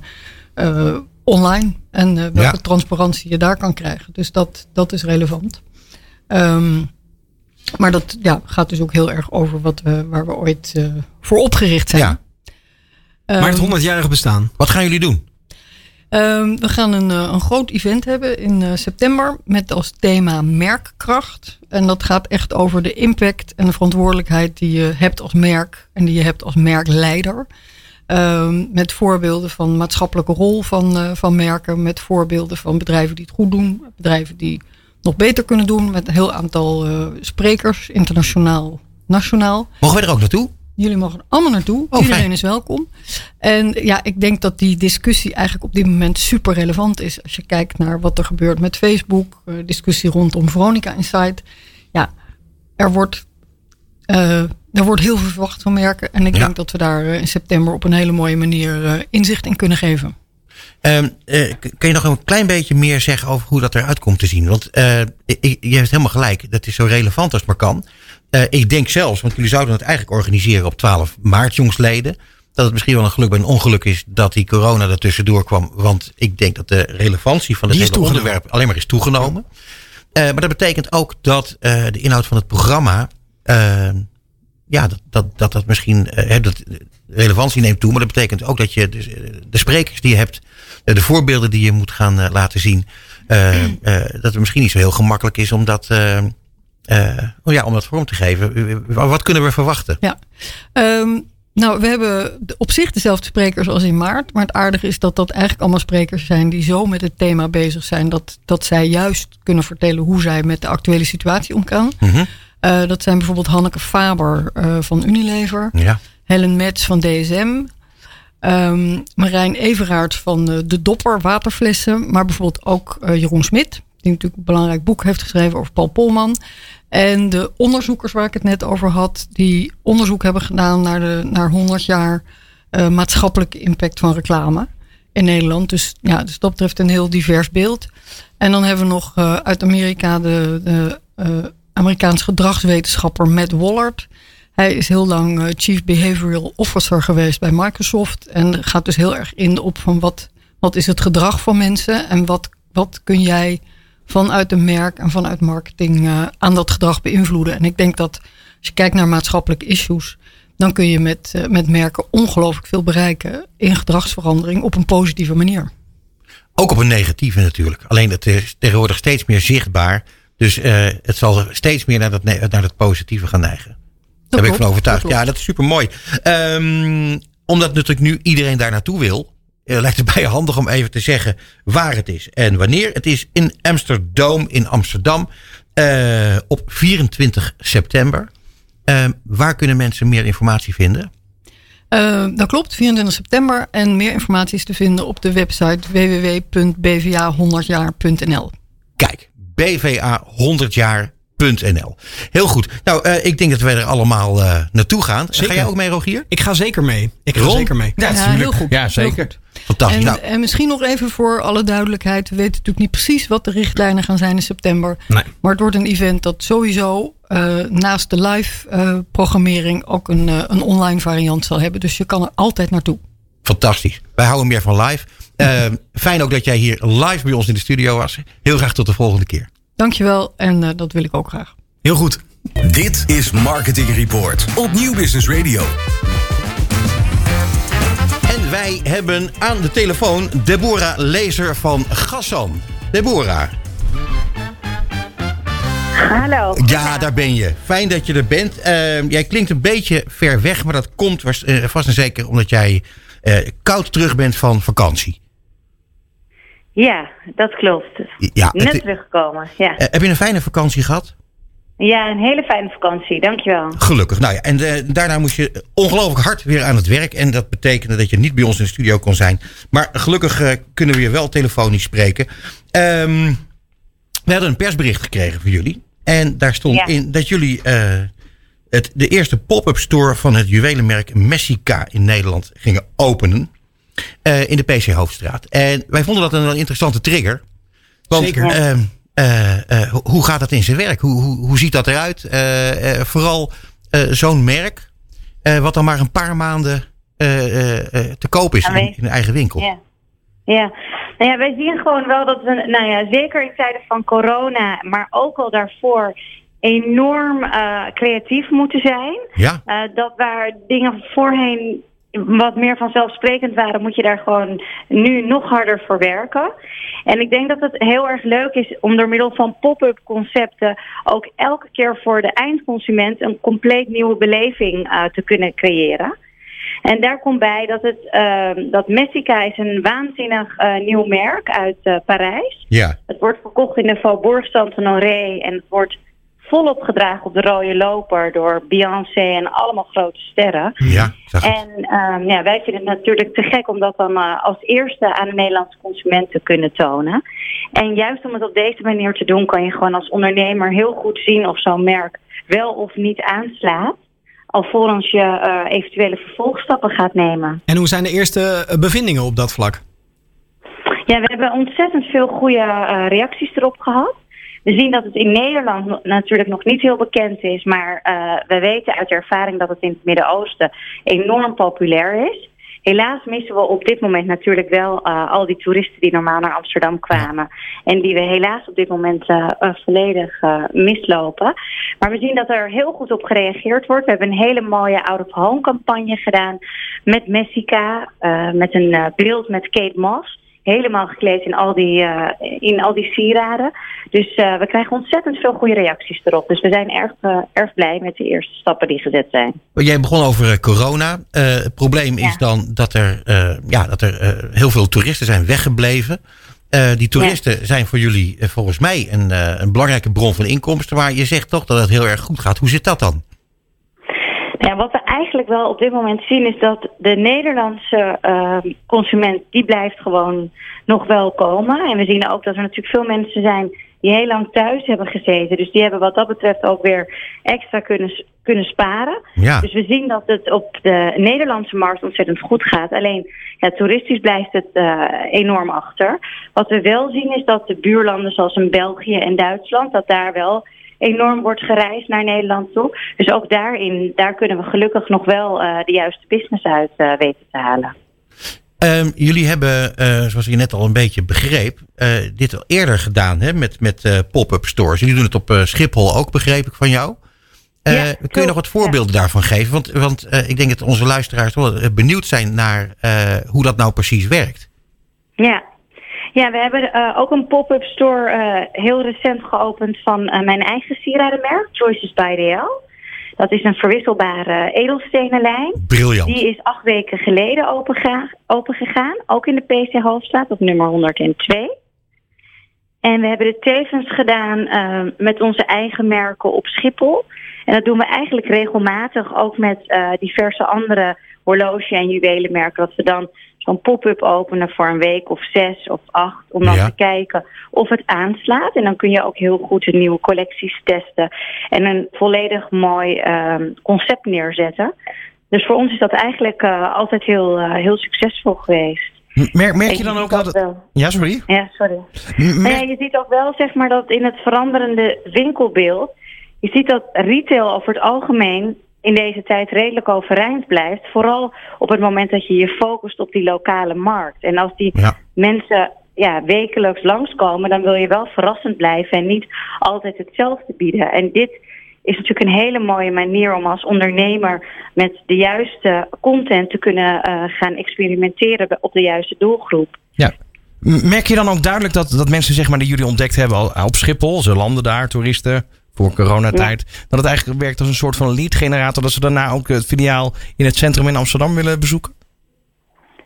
online. En welke ja. transparantie je daar kan krijgen. Dus dat, dat is relevant. Um, maar dat ja, gaat dus ook heel erg over wat we, waar we ooit voor opgericht zijn. Ja.
maar het 100-jarige bestaan.
Wat gaan jullie doen?
Um, we gaan een, een groot event hebben in uh, september met als thema merkkracht. En dat gaat echt over de impact en de verantwoordelijkheid die je hebt als merk en die je hebt als merkleider. Um, met voorbeelden van maatschappelijke rol van, uh, van merken, met voorbeelden van bedrijven die het goed doen, bedrijven die nog beter kunnen doen met een heel aantal sprekers, internationaal, nationaal.
Mogen wij er ook naartoe?
Jullie mogen er allemaal naartoe. Oh, Iedereen fijn. is welkom. En ja, ik denk dat die discussie eigenlijk op dit moment super relevant is. Als je kijkt naar wat er gebeurt met Facebook, uh, discussie rondom Veronica Insight. Ja, er wordt, uh, er wordt heel veel verwacht van merken. En ik ja. denk dat we daar in september op een hele mooie manier inzicht in kunnen geven.
Um, uh, kun je nog een klein beetje meer zeggen over hoe dat eruit komt te zien? Want uh, je hebt helemaal gelijk, dat is zo relevant als het maar kan. Uh, ik denk zelfs, want jullie zouden het eigenlijk organiseren op 12 maart, jongsleden. Dat het misschien wel een geluk bij een ongeluk is dat die corona er tussendoor kwam. Want ik denk dat de relevantie van het hele onderwerp alleen maar is toegenomen. maar dat betekent ook dat de inhoud van het programma ja, dat, dat, dat, dat misschien dat relevantie neemt toe. Maar dat betekent ook dat je de, de sprekers die je hebt, de voorbeelden die je moet gaan uh, laten zien, uh, dat het misschien niet zo heel gemakkelijk is om dat, oh ja, om dat vorm te geven. Wat kunnen we verwachten?
Ja, um, nou, we hebben op zich dezelfde sprekers als in maart. Maar het aardige is dat dat eigenlijk allemaal sprekers zijn die zo met het thema bezig zijn. Dat, dat zij juist kunnen vertellen hoe zij met de actuele situatie omgaan. Mm -hmm. Uh, dat zijn bijvoorbeeld Hanneke Faber uh, van Unilever. Ja. Helen Metz van DSM. Um, Marijn Everaert van uh, De Dopper Waterflessen. Maar bijvoorbeeld ook Jeroen Smit. Die natuurlijk een belangrijk boek heeft geschreven over Paul Polman. En de onderzoekers waar ik het net over had. Die onderzoek hebben gedaan naar, de, naar 100 jaar maatschappelijke impact van reclame in Nederland. Dus, ja, dus dat betreft een heel divers beeld. En dan hebben we nog uit Amerika de... de Amerikaans gedragswetenschapper Matt Wallard. Hij is heel lang uh, Chief Behavioral Officer geweest bij Microsoft. En gaat dus heel erg in op van wat, wat is het gedrag van mensen en wat, wat kun jij vanuit een merk en vanuit marketing uh, aan dat gedrag beïnvloeden. En ik denk dat als je kijkt naar maatschappelijke issues, dan kun je met, uh, met merken ongelooflijk veel bereiken in gedragsverandering op een positieve manier.
Ook op een negatieve natuurlijk. Alleen het is tegenwoordig steeds meer zichtbaar dus het zal steeds meer naar dat, naar het positieve gaan neigen. Daar ben ik van overtuigd. Ja, dat is super mooi. Um, omdat natuurlijk nu iedereen daar naartoe wil, uh, lijkt het bij je handig om even te zeggen waar het is en wanneer. Het is in Amsterdam in Amsterdam uh, op 24 september. Uh, waar kunnen mensen meer informatie vinden?
Uh, dat klopt, 24 september. En meer informatie is te vinden op de website www.bva100jaar.nl.
Kijk, bva100jaar.nl. Heel goed. Nou, uh, ik denk dat wij er allemaal uh, naartoe gaan. Zeker. Ga jij ook mee, Rogier?
Ik ga zeker mee. Ik ga
Ron?
zeker mee.
Ja, ja heel goed.
Ja, zeker.
Heel goed.
Fantastisch.
En,
nou.
en, misschien nog even voor alle duidelijkheid. We weten natuurlijk niet precies wat de richtlijnen gaan zijn in september.
Nee.
Maar het wordt een event dat sowieso uh, naast de live uh, programmering ook een, uh, een online variant zal hebben. Dus je kan er altijd naartoe.
Fantastisch. Wij houden meer van live. fijn ook dat jij hier live bij ons in de studio was. Heel graag tot de volgende keer.
Dankjewel en dat wil ik ook graag.
Heel goed.
Dit is Marketing Report op Nieuw Business Radio.
En wij hebben aan de telefoon Deborah Lezer van Gassan. Deborah.
Hallo.
Ja, daar ben je. Fijn dat je er bent. Uh, jij klinkt een beetje ver weg, maar dat komt vast, uh, vast en zeker omdat jij uh, koud terug bent van vakantie.
Ja, dat klopt.
Ja,
Net
het-
teruggekomen, ja.
Eh, heb je een fijne vakantie gehad?
Ja, een hele fijne vakantie, dankjewel.
Gelukkig. Nou ja, en eh, daarna moest je ongelooflijk hard weer aan het werk. En dat betekende dat je niet bij ons in de studio kon zijn. Maar gelukkig eh, kunnen we je wel telefonisch spreken. Ehm, we hadden een persbericht gekregen van jullie. En daar stond
Ja.
in dat jullie het, de eerste pop-up store van het juwelenmerk Messica in Nederland gingen openen. Eh, in de PC Hoofdstraat. En wij vonden dat een interessante trigger. Want,
Zeker.
ehm, eh, eh, ho- hoe gaat dat in zijn werk? Hoe, hoe, hoe ziet dat eruit? Eh, eh, vooral eh, zo'n merk, eh, wat dan maar een paar maanden eh, eh, eh, te koop is in, een eigen winkel.
Ja. Ja. Nou ja, wij zien gewoon wel dat we, nou ja, zeker in tijden van corona, maar ook al daarvoor, enorm eh, creatief moeten zijn.
Ja,
Eh, dat waar dingen voorheen wat meer vanzelfsprekend waren, moet je daar gewoon nu nog harder voor werken. En ik denk dat het heel erg leuk is om door middel van pop-up concepten ook elke keer voor de eindconsument een compleet nieuwe beleving eh, te kunnen creëren. En daar komt bij dat, het, ehm, dat Messica is een waanzinnig eh, nieuw merk uit eh, Parijs.
ja.
Het wordt verkocht in de Faubourg Saint-Honoré en het wordt volop gedragen op de rode loper door Beyoncé en allemaal grote sterren.
ja. zag het.
En ehm, ja, wij vinden het natuurlijk te gek om dat dan eh, als eerste aan de Nederlandse consument te kunnen tonen. En juist om het op deze manier te doen, kan je gewoon als ondernemer heel goed zien of zo'n merk wel of niet aanslaat. Alvorens je eh, eventuele vervolgstappen gaat nemen.
En hoe zijn de eerste eh, bevindingen op dat vlak?
Ja, we hebben ontzettend veel goede reacties erop gehad. We zien dat het in Nederland natuurlijk nog niet heel bekend is, maar eh, we weten uit ervaring dat het in het Midden-Oosten enorm populair is. Helaas missen we op dit moment natuurlijk wel eh, al die toeristen die normaal naar Amsterdam kwamen. En die we helaas op dit moment eh, volledig mislopen. Maar we zien dat er heel goed op gereageerd wordt. We hebben een hele mooie out-of-home campagne gedaan met Messica. met een beeld met Kate Moss. Helemaal gekleed in al die, eh, in al die sieraden. Dus eh, we krijgen ontzettend veel goede reacties erop. Dus we zijn erg, eh, erg blij met de eerste stappen die gezet zijn.
Jij begon over corona. Het probleem is dan dat er, ja, dat er heel veel toeristen zijn weggebleven. Die toeristen zijn voor jullie volgens mij een, een belangrijke bron van inkomsten. Maar je zegt toch dat het heel erg goed gaat. Hoe zit dat dan?
Ja, wat we eigenlijk wel op dit moment zien is dat de Nederlandse eh, consument, die blijft gewoon nog wel komen. En we zien ook dat er natuurlijk veel mensen zijn die heel lang thuis hebben gezeten. Dus die hebben wat dat betreft ook weer extra kunnen, kunnen sparen.
Ja,
Dus we zien dat het op de Nederlandse markt ontzettend goed gaat. Alleen ja, toeristisch blijft het eh, enorm achter. Wat we wel zien is dat de buurlanden zoals in België en Duitsland, dat daar wel enorm wordt gereisd naar Nederland toe. Dus ook daarin, daar kunnen we gelukkig nog wel eh, de juiste business uit eh, weten te halen.
Ehm, jullie hebben, eh, zoals je net al een beetje begreep, dit al eerder gedaan hè, met, met pop-up stores. Jullie doen het op Schiphol ook, begreep ik van jou.
Ja,
kun je nog wat voorbeelden daarvan geven? Want, want ik denk dat onze luisteraars wel benieuwd zijn naar hoe dat nou precies werkt.
Ja. Ja, we hebben eh, ook een pop-up store eh, heel recent geopend van eh, mijn eigen sieradenmerk, Choices by DL. Dat is een verwisselbare edelstenenlijn.
Briljant.
Die is acht weken geleden opengega- opengegaan. Ook in de PC Hoofdstraat op nummer 102. En we hebben dit tevens gedaan met onze eigen merken op Schiphol. En dat doen we eigenlijk regelmatig ook met diverse andere horloge- en juwelenmerken. Dat we dan zo'n pop-up openen voor een week of zes of acht. Om dan
Ja.
te kijken of het aanslaat. En dan kun je ook heel goed de nieuwe collecties testen. En een volledig mooi ehm, concept neerzetten. Dus voor ons is dat eigenlijk eh, altijd heel, eh, heel succesvol geweest.
Merk, merk je dan ook dat het... Ja, sorry.
Ja, sorry.
M-
Nou
merk-
ja, je ziet ook wel zeg maar, dat in het veranderende winkelbeeld. Je ziet dat retail over het algemeen in deze tijd redelijk overeind blijft. Vooral op het moment dat je je focust op die lokale markt. En als die
Ja.
mensen ja, wekelijks langskomen, dan wil je wel verrassend blijven en niet altijd hetzelfde bieden. En dit is natuurlijk een hele mooie manier om als ondernemer met de juiste content te kunnen eh, gaan experimenteren op de juiste doelgroep.
Ja. Merk je dan ook duidelijk dat, dat mensen zeg maar, die jullie ontdekt hebben al- op Schiphol, ze landen daar, toeristen, voor coronatijd, dat het eigenlijk werkt als een soort van lead generator, dat ze daarna ook het filiaal in het centrum in Amsterdam willen bezoeken?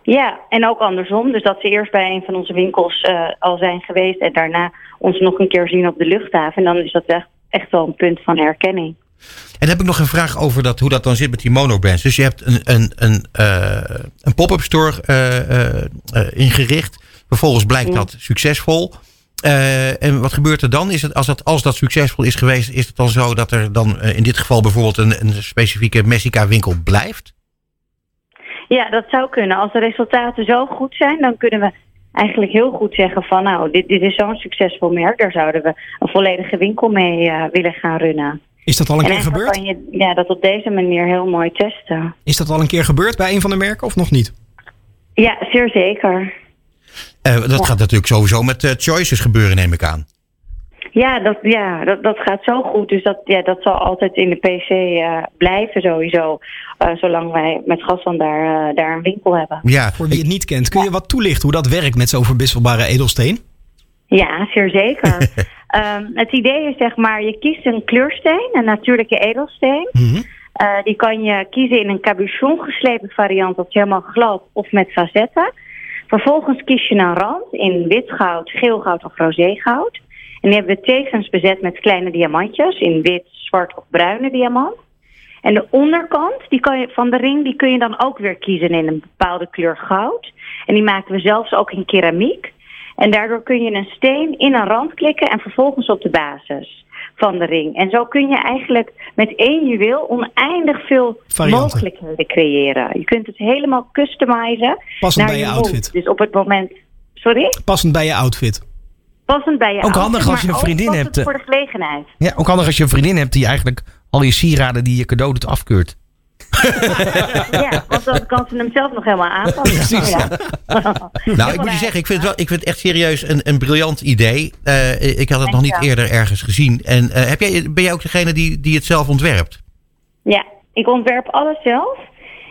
Ja, en ook andersom. Dus dat ze eerst bij een van onze winkels eh, al zijn geweest en daarna ons nog een keer zien op de luchthaven. En dan is dat echt, echt wel een punt van herkenning.
En dan heb ik nog een vraag over dat, hoe dat dan zit met die monobrands. Dus je hebt een, een, een, eh, een pop-up store eh, ingericht. Vervolgens blijkt
Ja.
dat succesvol. Eh, en wat gebeurt er dan? Is het, als, dat, als dat succesvol is geweest, is het dan zo dat er dan eh, in dit geval bijvoorbeeld een, een specifieke Messica winkel blijft?
Ja, dat zou kunnen. Als de resultaten zo goed zijn, dan kunnen we eigenlijk heel goed zeggen van nou, dit, dit is zo'n succesvol merk. Daar zouden we een volledige winkel mee eh, willen gaan runnen.
Is dat al een
en
keer gebeurd?
kan je ja, dat op deze manier heel mooi testen.
Is dat al een keer gebeurd bij een van de merken of nog niet?
Ja, zeer zeker.
Eh, dat gaat natuurlijk sowieso met eh, choices gebeuren, neem ik aan.
Ja, dat, ja dat, dat gaat zo goed. Dus dat, ja, dat zal altijd in de PC eh, blijven sowieso. eh, zolang wij met Gasland daar, eh, daar een winkel hebben.
Ja,
Voor wie het niet kent, kun je wat toelichten hoe dat werkt met zo'n verwisselbare edelsteen?
Ja, zeer zeker. Ehm, het idee is zeg maar, je kiest een kleursteen, een natuurlijke edelsteen.
Mhm.
Eh, die kan je kiezen in een cabochon geslepen variant, dat is helemaal glad, of met facetten. Vervolgens kies je een rand in wit goud, geel goud of roze goud. En die hebben we tevens bezet met kleine diamantjes in wit, zwart of bruine diamant. En de onderkant die kan je, van de ring die kun je dan ook weer kiezen in een bepaalde kleur goud. En die maken we zelfs ook in keramiek. En daardoor kun je een steen in een rand klikken en vervolgens op de basis van de ring. En zo kun je eigenlijk met één juweel oneindig veel
Varianten.
mogelijkheden creëren. Je kunt het helemaal customizen
Passend
naar
bij je outfit.
Dus op het moment... Sorry?
Passend bij je outfit.
Passend bij je
Ook
outfit,
handig als je een vriendin
ook
hebt, eh.
voor de gelegenheid.
Ja, ook handig als je een vriendin hebt die eigenlijk al je sieraden die je cadeau doet afkeurt.
Ja, want dan kan ze hem zelf nog helemaal aanpassen. Ja.
Nou, ik moet je zeggen, ik vind het, wel, ik vind het echt serieus een, een briljant idee. Eh, ik had het nog niet eerder ergens gezien. En eh, heb jij, ben jij ook degene die, die het zelf ontwerpt?
Ja, ik ontwerp alles zelf.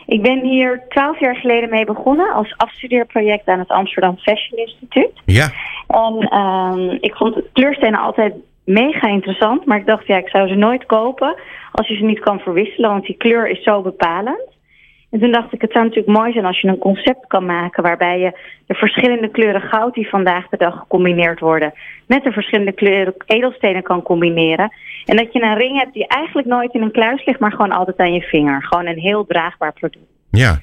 Ik ben hier twaalf jaar geleden mee begonnen als afstudeerproject aan het Amsterdam Fashion Instituut.
Ja.
En ehm, ik vond kleurstenen altijd mega interessant, maar ik dacht ja, ik zou ze nooit kopen als je ze niet kan verwisselen, want die kleur is zo bepalend. En toen dacht ik, het zou natuurlijk mooi zijn als je een concept kan maken waarbij je de verschillende kleuren goud die vandaag de dag gecombineerd worden, met de verschillende kleuren edelstenen kan combineren. En dat je een ring hebt die eigenlijk nooit in een kluis ligt, maar gewoon altijd aan je vinger. Gewoon een heel draagbaar product.
Ja.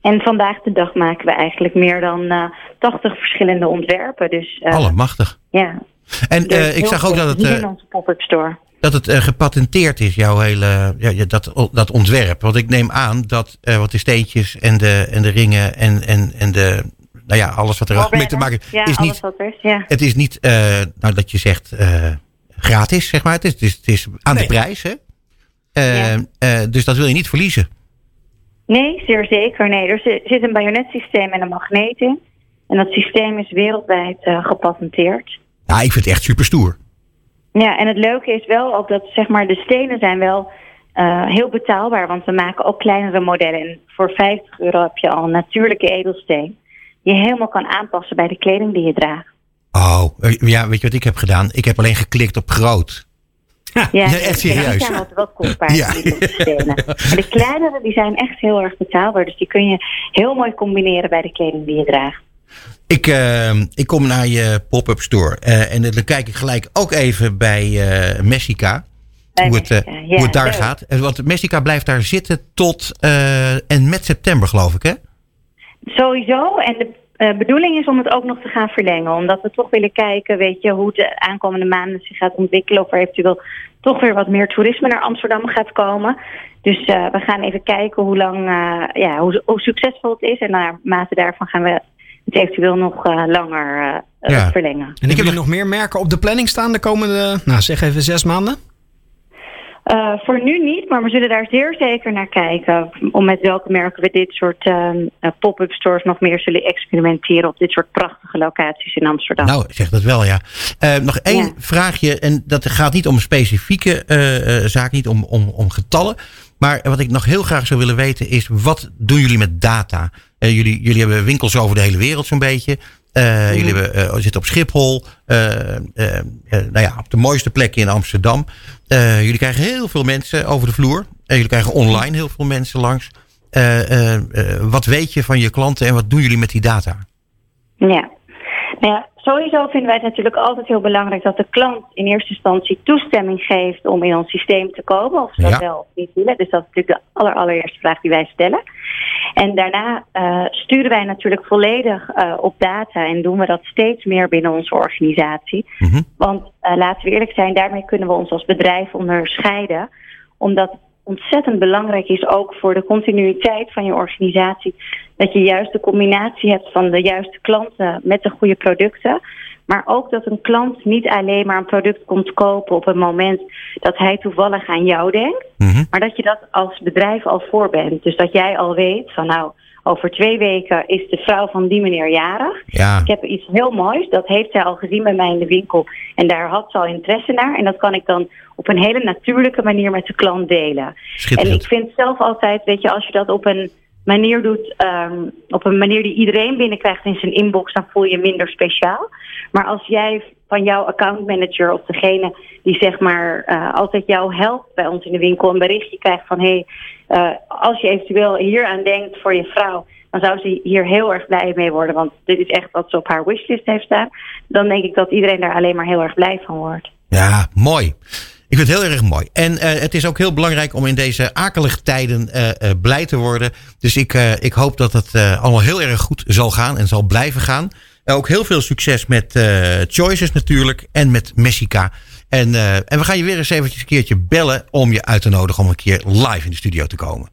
En vandaag de dag maken we eigenlijk meer dan eh 80 verschillende ontwerpen. Dus eh,
Allemachtig.
ja.
En
Dus
eh, ik zag ook dat het,
hier
eh,
in onze pop-up store.
dat het eh, gepatenteerd is, jouw hele, ja, dat, dat ontwerp. Want ik neem aan dat eh, wat de steentjes en de, en de ringen en, en, en de, nou ja, alles wat er ook mee te maken heeft,
Ja,
is
alles
niet,
wat er is. Ja.
het is niet, eh, nou dat je zegt, eh, gratis, zeg maar. Het is, het is, het is aan
Nee.
de prijs, hè?
Ja.
dus dat wil je niet verliezen.
Nee, zeer zeker. Nee, er zit zit een bajonetsysteem en een magneet in. En dat systeem is wereldwijd eh, gepatenteerd.
Ja, ik vind het echt super stoer.
Ja, en het leuke is wel ook dat zeg maar, de stenen zijn wel eh, heel betaalbaar. Want we maken ook kleinere modellen. En voor 50 euro heb je al een natuurlijke edelsteen. Die je helemaal kan aanpassen bij de kleding die je draagt.
Oh, eh, ja, weet je wat ik heb gedaan? Ik heb alleen geklikt op groot.
Ja,
Ja, echt serieus.
Die zijn wat, wat kostbaar.
Ja.
die stenen. En de kleinere die zijn echt heel erg betaalbaar. Dus die kun je heel mooi combineren bij de kleding die je draagt.
Ik, eh, ik kom naar je pop-up store. eh, en dan kijk ik gelijk ook even bij eh Messica.
Bij
hoe, het, eh,
ja,
hoe het daar
leuk.
gaat. Want Messica blijft daar zitten tot en met september, geloof ik, hè?
Sowieso. En de bedoeling is om het ook nog te gaan verlengen. Omdat we toch willen kijken, weet je, hoe de aankomende maanden zich gaat ontwikkelen. Of er eventueel toch weer wat meer toerisme naar Amsterdam gaat komen. Dus we gaan even kijken hoe lang, ja, hoe, hoe succesvol het is. En naarmate daarvan gaan we het eventueel nog eh, langer eh,
Ja.
verlengen.
En hebben jullie nog meer merken op de planning staan de komende, nou zeg even zes maanden?
Eh, voor nu niet, maar we zullen daar zeer zeker naar kijken. Om met welke merken we dit soort ehm, eh, pop-up stores nog meer zullen experimenteren op dit soort prachtige locaties in Amsterdam.
Nou, zeg dat wel, ja. Eh, nog één
Ja.
vraagje. En dat gaat niet om specifieke eh eh, zaak, niet om, om, om getallen. Maar wat ik nog heel graag zou willen weten is, wat doen jullie met data? Eh, jullie, jullie hebben winkels over de hele wereld zo'n beetje. Eh, Jullie hebben, eh, zitten op Schiphol. nou ja, op de mooiste plekken in Amsterdam. Jullie krijgen heel veel mensen over de vloer. En jullie krijgen online heel veel mensen langs. Wat weet je van je klanten en wat doen jullie met die data?
Ja. Nou ja, sowieso vinden wij het natuurlijk altijd heel belangrijk dat de klant in eerste instantie toestemming geeft om in ons systeem te komen. Of ze dat
Ja.
wel of niet willen. Dus dat is natuurlijk de aller, allereerste vraag die wij stellen. En daarna uh, sturen wij natuurlijk volledig uh, op data en doen we dat steeds meer binnen onze organisatie.
Mhm.
Want uh, laten we eerlijk zijn, daarmee kunnen we ons als bedrijf onderscheiden. Omdat het ontzettend belangrijk is ook voor de continuïteit van je organisatie. Dat je juist de combinatie hebt van de juiste klanten met de goede producten. Maar ook dat een klant niet alleen maar een product komt kopen op het moment dat hij toevallig aan jou denkt.
Mhm.
Maar dat je dat als bedrijf al voor bent. Dus dat jij al weet van nou, over twee weken is de vrouw van die meneer jarig.
Ja.
Ik heb iets heel moois, dat heeft zij al gezien bij mij in de winkel. En daar had ze al interesse naar. En dat kan ik dan op een hele natuurlijke manier met de klant delen. En ik vind zelf altijd, weet je, als je dat op een manier doet, ehm, op een manier die iedereen binnenkrijgt in zijn inbox, dan voel je minder speciaal. Maar als jij van jouw accountmanager of degene die zeg maar eh, altijd jou helpt bij ons in de winkel een berichtje krijgt van hé, hey, uh, als je eventueel hier aan denkt voor je vrouw, dan zou ze hier heel erg blij mee worden, want dit is echt wat ze op haar wishlist heeft staan. Dan denk ik dat iedereen daar alleen maar heel erg blij van wordt.
Ja, mooi. Ik vind het heel erg mooi. En uh, het is ook heel belangrijk om in deze akelige tijden uh, uh, blij te worden. Dus ik, ik hoop dat het allemaal heel erg goed zal gaan en zal blijven gaan. ook heel veel succes met Choices natuurlijk en met Messica. En, en we gaan je weer eens eventjes een keertje bellen om je uit te nodigen om een keer live in de studio te komen.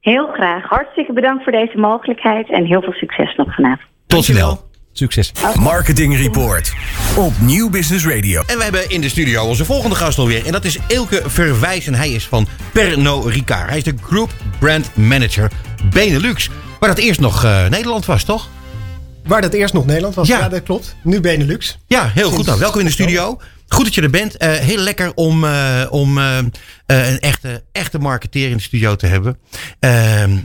Heel graag. Hartstikke bedankt voor deze mogelijkheid en heel veel succes nog vanavond.
Tot snel.
Succes.
Marketing Report op Nieuw Business Radio.
En we hebben in de studio onze volgende gast alweer. En dat is Ilke Verwijs. En hij is van Pernod Ricard. Hij is de Group Brand Manager Benelux. Waar dat eerst nog uh, Nederland was, toch?
Waar dat eerst nog Nederland was,
Ja.
ja, dat klopt. Nu Benelux.
Ja, heel goed. Nou, welkom in de studio. Goed dat je er bent. Uh, heel lekker om, uh, om uh, een echte, echte marketeer in de studio te hebben. Ehm,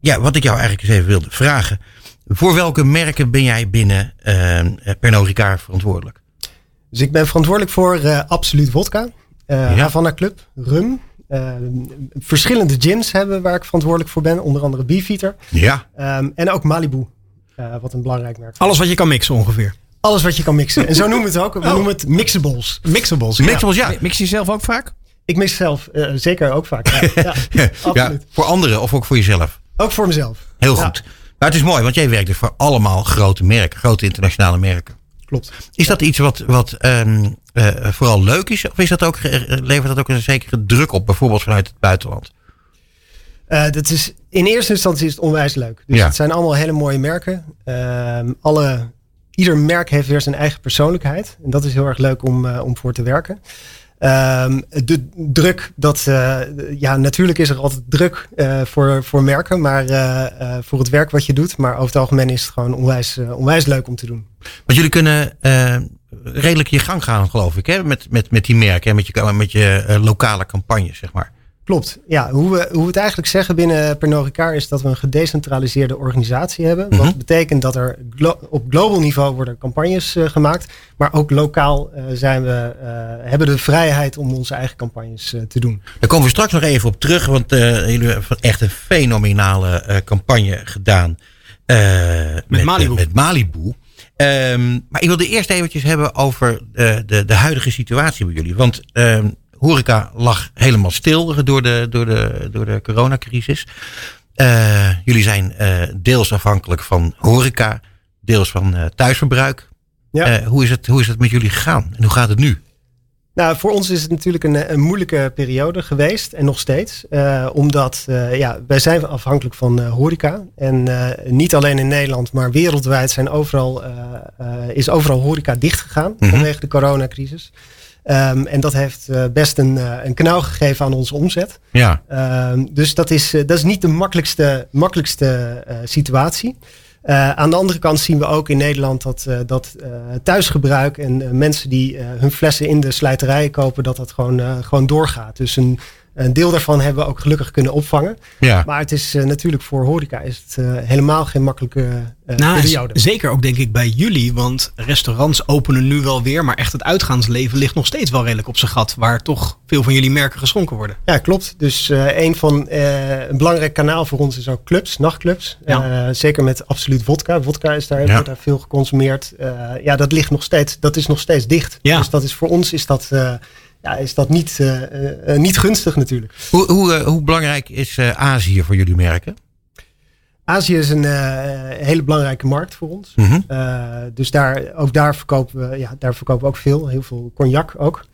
ja, wat ik jou eigenlijk eens even wilde vragen. Voor welke merken ben jij binnen Pernod Ricard verantwoordelijk?
Dus ik ben verantwoordelijk voor Absoluut Vodka,
Ja.
Havana Club, Rum. verschillende gyms hebben waar ik verantwoordelijk voor ben. Onder andere Beefeater.
Ja.
Um, en ook Malibu, wat een belangrijk merk is.
Alles wat je kan mixen ongeveer.
Alles wat je kan mixen. En zo noemen we het ook. We
Oh.
noemen het mixables.
Mixables.
Mixables, ja.
Mix je zelf ook vaak?
Ik mix zelf uh, zeker ook vaak. Ja, ja,
Ja,
absoluut.
voor anderen of ook voor jezelf?
Ook voor mezelf.
Heel
Ja,
goed. Maar het is mooi, want jij werkt dus voor allemaal grote merken, grote internationale merken.
klopt.
Is dat iets wat, wat ehm, eh, vooral leuk is? Of is dat ook, ge- levert dat ook een zekere druk op, bijvoorbeeld vanuit het buitenland?
Eh, dat is, in eerste instantie is het onwijs leuk. Dus
Ja.
het zijn allemaal hele mooie merken. Ehm, alle, ieder merk heeft weer zijn eigen persoonlijkheid. En dat is heel erg leuk om, eh, om voor te werken. Ehm, de druk, dat, eh, ja, natuurlijk is er altijd druk eh, voor, voor merken, maar eh, voor het werk wat je doet. Maar over het algemeen is het gewoon onwijs, onwijs leuk om te doen.
Want jullie kunnen redelijk je gang gaan, geloof ik, hè? Met, met, met die merken en met je, met je lokale campagnes, zeg maar.
Klopt. Ja, hoe, we, hoe we het eigenlijk zeggen binnen Pernod Ricard is dat we een gedecentraliseerde organisatie hebben.
Mhm.
Wat betekent dat er glo- op global niveau worden campagnes eh, gemaakt. Maar ook lokaal eh, zijn we, eh, hebben de vrijheid om onze eigen campagnes eh, te doen.
Daar komen we straks nog even op terug, want eh, jullie hebben echt een fenomenale eh, campagne gedaan. eh, met,
Malibu.
met Malibu. Ehm, maar ik wilde eerst eventjes hebben over de, de, de huidige situatie bij jullie. Want ehm, horeca lag helemaal stil door de, door de, door de coronacrisis. Eh, jullie zijn eh, deels afhankelijk van horeca, deels van eh, thuisverbruik.
Ja.
Hoe, is het, hoe is het met jullie gegaan en hoe gaat het nu?
Nou, voor ons is het natuurlijk een, een moeilijke periode geweest en nog steeds. Omdat ja, wij zijn afhankelijk van horeca. En niet alleen in Nederland, maar wereldwijd zijn overal, is overal horeca dichtgegaan
Mhm.
vanwege de coronacrisis. Ehm, en dat heeft eh, best een, eh, een knauw gegeven aan onze omzet.
Ja,
Ehm, dus dat is, eh, dat is niet de makkelijkste, makkelijkste situatie. Aan de andere kant zien we ook in Nederland dat, dat thuisgebruik en mensen die hun flessen in de slijterijen kopen, dat dat gewoon, gewoon doorgaat. Dus een, een deel daarvan hebben we ook gelukkig kunnen opvangen.
ja.
Maar het is eh, natuurlijk voor horeca is het eh, helemaal geen makkelijke eh
Nou,
periode.
zeker ook denk ik bij jullie, want restaurants openen nu wel weer, maar echt het uitgaansleven ligt nog steeds wel redelijk op zijn gat, waar toch veel van jullie merken geschonken worden.
Ja, klopt. Dus eh, een van eh, een belangrijk kanaal voor ons is ook clubs, nachtclubs.
Ja.
Eh, zeker met absoluut vodka. Vodka is daar,
Ja.
wordt daar veel geconsumeerd. Eh, ja, dat ligt nog steeds, dat is nog steeds dicht.
Ja.
Dus dat is voor ons is dat, eh, ja, is dat niet, eh, eh, niet gunstig natuurlijk.
Hoe, hoe, eh, hoe belangrijk is eh, Azië voor jullie merken?
Azië is een hele belangrijke markt voor ons.
Mhm.
dus daar, ook daar verkopen, we, ja, daar verkopen we ook veel. Heel veel cognac ook.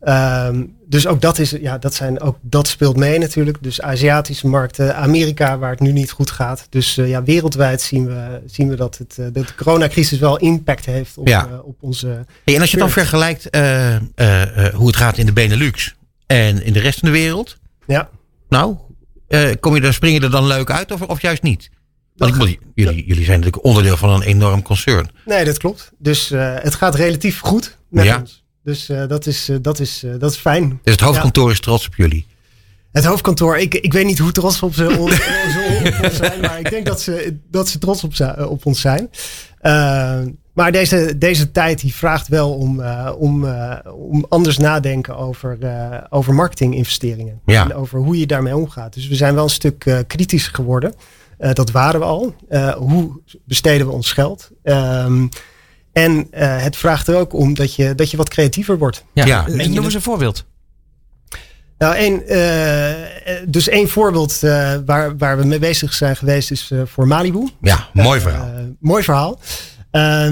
Ehm, dus ook dat, is, ja, dat, zijn, ook dat speelt mee natuurlijk. Dus Aziatische markten, Amerika waar het nu niet goed gaat. Dus ja, wereldwijd zien we, zien we dat, het, dat de coronacrisis wel impact heeft op,
Ja.
op onze...
Hey, en als je dan vergelijkt eh, eh, eh, hoe het gaat in de Benelux en in de rest van de wereld.
Ja.
Nou, eh, kom je daar, spring je er dan leuk uit of, of juist niet? Want ik jullie, jullie zijn natuurlijk onderdeel van een enorm concern.
Nee, dat klopt. Dus eh, het gaat relatief goed met
Ja.
ons. Dus eh, dat, is, eh, dat, is, eh, dat is fijn.
Dus het hoofdkantoor is trots op jullie.
Het hoofdkantoor, ik, ik weet niet hoe trots op ze, op, op ons zijn, maar ik denk dat ze, dat ze trots op, op ons zijn. Maar deze, deze tijd die vraagt wel om, om, om anders nadenken over, over marketinginvesteringen.
Ja.
En over hoe je daarmee omgaat. Dus we zijn wel een stuk kritischer geworden. Dat waren we al. Hoe besteden we ons geld? Ehm, en eh, het vraagt er ook om dat je, dat je wat creatiever wordt.
Ja.
Ja.
Eh, Noem eens een voorbeeld.
Nou, één, eh, eh, dus één voorbeeld eh, waar, waar we mee bezig zijn geweest is eh, voor Malibu.
Ja, mooi verhaal.
Eh, mooi verhaal.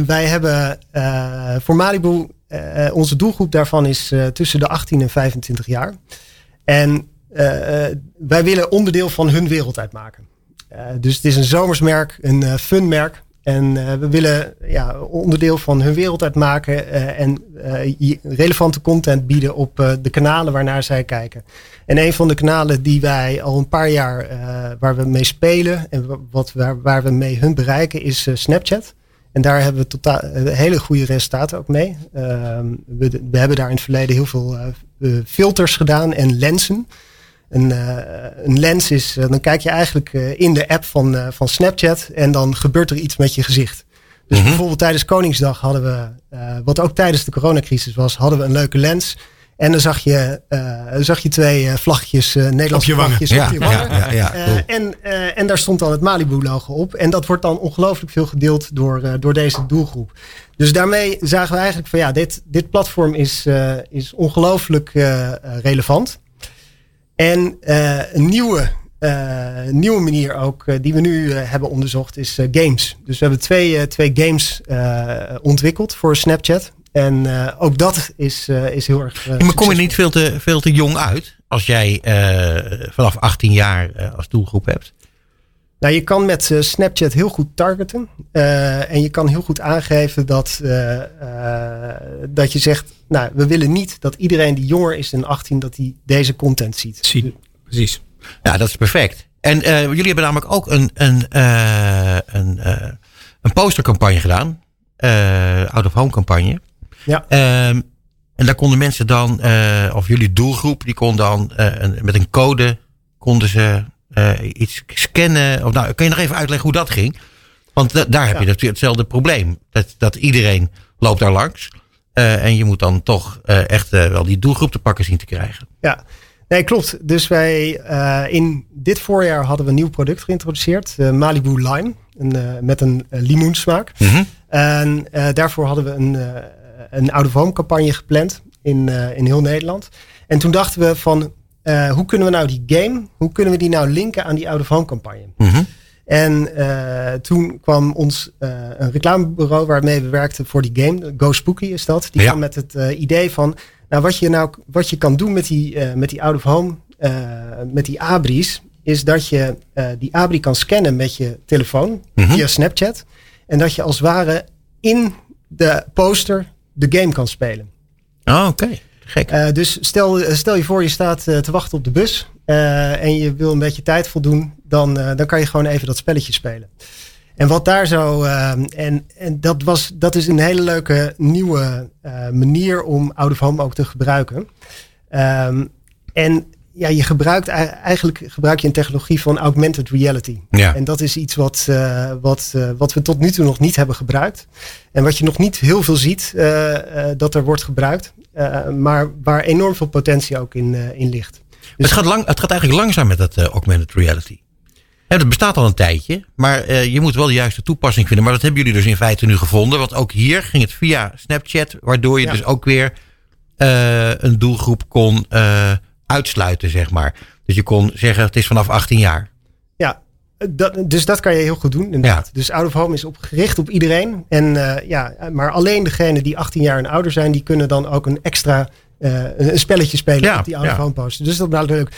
Wij hebben eh, voor Malibu, eh, onze doelgroep daarvan is eh, tussen de 18 en 25 jaar. En wij willen onderdeel van hun wereld uitmaken. Eh, dus het is een zomersmerk, een eh, funmerk. En eh, we willen ja, onderdeel van hun wereld uitmaken eh, en eh, relevante content bieden op de kanalen waarnaar zij kijken. En een van de kanalen die wij al een paar jaar waar we mee spelen en wa- wat, waar, waar we mee hun bereiken is Snapchat. En daar hebben we totaal, hele goede resultaten ook mee. Ehm, we, we hebben daar in het verleden heel veel filters gedaan en lenzen. Een, eh, een lens is, eh, dan kijk je eigenlijk eh, in de app van, van Snapchat en dan gebeurt er iets met je gezicht. Dus
Mhm.
bijvoorbeeld tijdens Koningsdag hadden we, wat ook tijdens de coronacrisis was, hadden we een leuke lens. En dan zag je, zag je twee vlaggetjes, eh Nederlandse
Op
vlaggetjes
Ja,
op je wangen.
ja, ja, cool.
en, en daar stond dan het Malibu-logo op. En dat wordt dan ongelooflijk veel gedeeld door, door deze doelgroep. Dus daarmee zagen we eigenlijk van ja, dit, dit platform is, is ongelooflijk relevant. En eh, een nieuwe, eh, nieuwe manier ook eh, die we nu hebben onderzocht is games. Dus we hebben twee, twee games ontwikkeld voor Snapchat. En ook dat is, is heel erg.
maar kom je niet veel te, veel te jong uit als jij vanaf 18 jaar als doelgroep hebt?
Nou, je kan met eh, Snapchat heel goed targeten. eh, en je kan heel goed aangeven dat, eh, eh, dat je zegt, nou, we willen niet dat iedereen die jonger is dan 18, dat die deze content ziet.
Zie, precies.
Ja, dat is perfect. En eh, jullie hebben namelijk ook een, een, eh, een, eh, een postercampagne gedaan. eh out of home campagne.
Ja.
Ehm, en daar konden mensen dan, eh, of jullie doelgroep, die kon dan eh, een, met een code konden ze iets scannen. Of, nou, kun je nog even uitleggen hoe dat ging? Want da- daar heb je natuurlijk hetzelfde probleem. Dat, dat iedereen loopt daar langs. Eh, en je moet dan toch eh, echt eh, wel die doelgroep te pakken zien te krijgen.
Ja, nee, klopt. Dus wij eh, in dit voorjaar hadden we een nieuw product geïntroduceerd, eh, Malibu Lime, een, eh, met een eh, limoensmaak.
Mhm.
En eh, daarvoor hadden we een, eh, een out-of-home campagne gepland in, eh, in heel Nederland. En toen dachten we van, eh, hoe kunnen we nou die game, hoe kunnen we die nou linken aan die out-of-home campagne?
Mhm.
En eh, toen kwam ons eh, een reclamebureau waarmee we werkten voor die game, Go Spooky is dat. Die
Ja.
kwam met het idee van, nou wat je nou wat je kan doen met die, met die out-of-home, eh, met die abris, is dat je die abri kan scannen met je telefoon
Mhm.
via Snapchat. En dat je als het ware in de poster de game kan spelen.
Oh, oké. Gek.
Eh, dus stel, stel je voor je staat eh, te wachten op de bus eh, en je wil een beetje tijd voldoen, dan, eh, dan kan je gewoon even dat spelletje spelen. En wat daar zo, eh, en, en dat, was, dat is een hele leuke nieuwe eh, manier om out of home ook te gebruiken. Ehm, en ja, je gebruikt ei- eigenlijk gebruik je een technologie van augmented reality.
Ja.
En dat is iets wat, eh, wat, eh, wat we tot nu toe nog niet hebben gebruikt. En wat je nog niet heel veel ziet eh, eh, dat er wordt gebruikt. Eh, maar waar enorm veel potentie ook in, eh, in ligt.
het, gaat lang, het gaat eigenlijk langzaam met dat eh, augmented reality. Dat bestaat al een tijdje, maar je moet wel de juiste toepassing vinden. Maar dat hebben jullie dus in feite nu gevonden. Want ook hier ging het via Snapchat, waardoor je
Ja.
dus ook weer een doelgroep kon uitsluiten, zeg maar. Dus je kon zeggen, het is vanaf 18 jaar.
Dat, dus dat kan je heel goed doen. Inderdaad. Dus out of home is op, gericht op iedereen. En, eh, ja, maar alleen degenen die 18 jaar en ouder zijn, die kunnen dan ook een extra eh, een spelletje spelen
Ja,
op die out of home poster. Dus dat is wel leuk.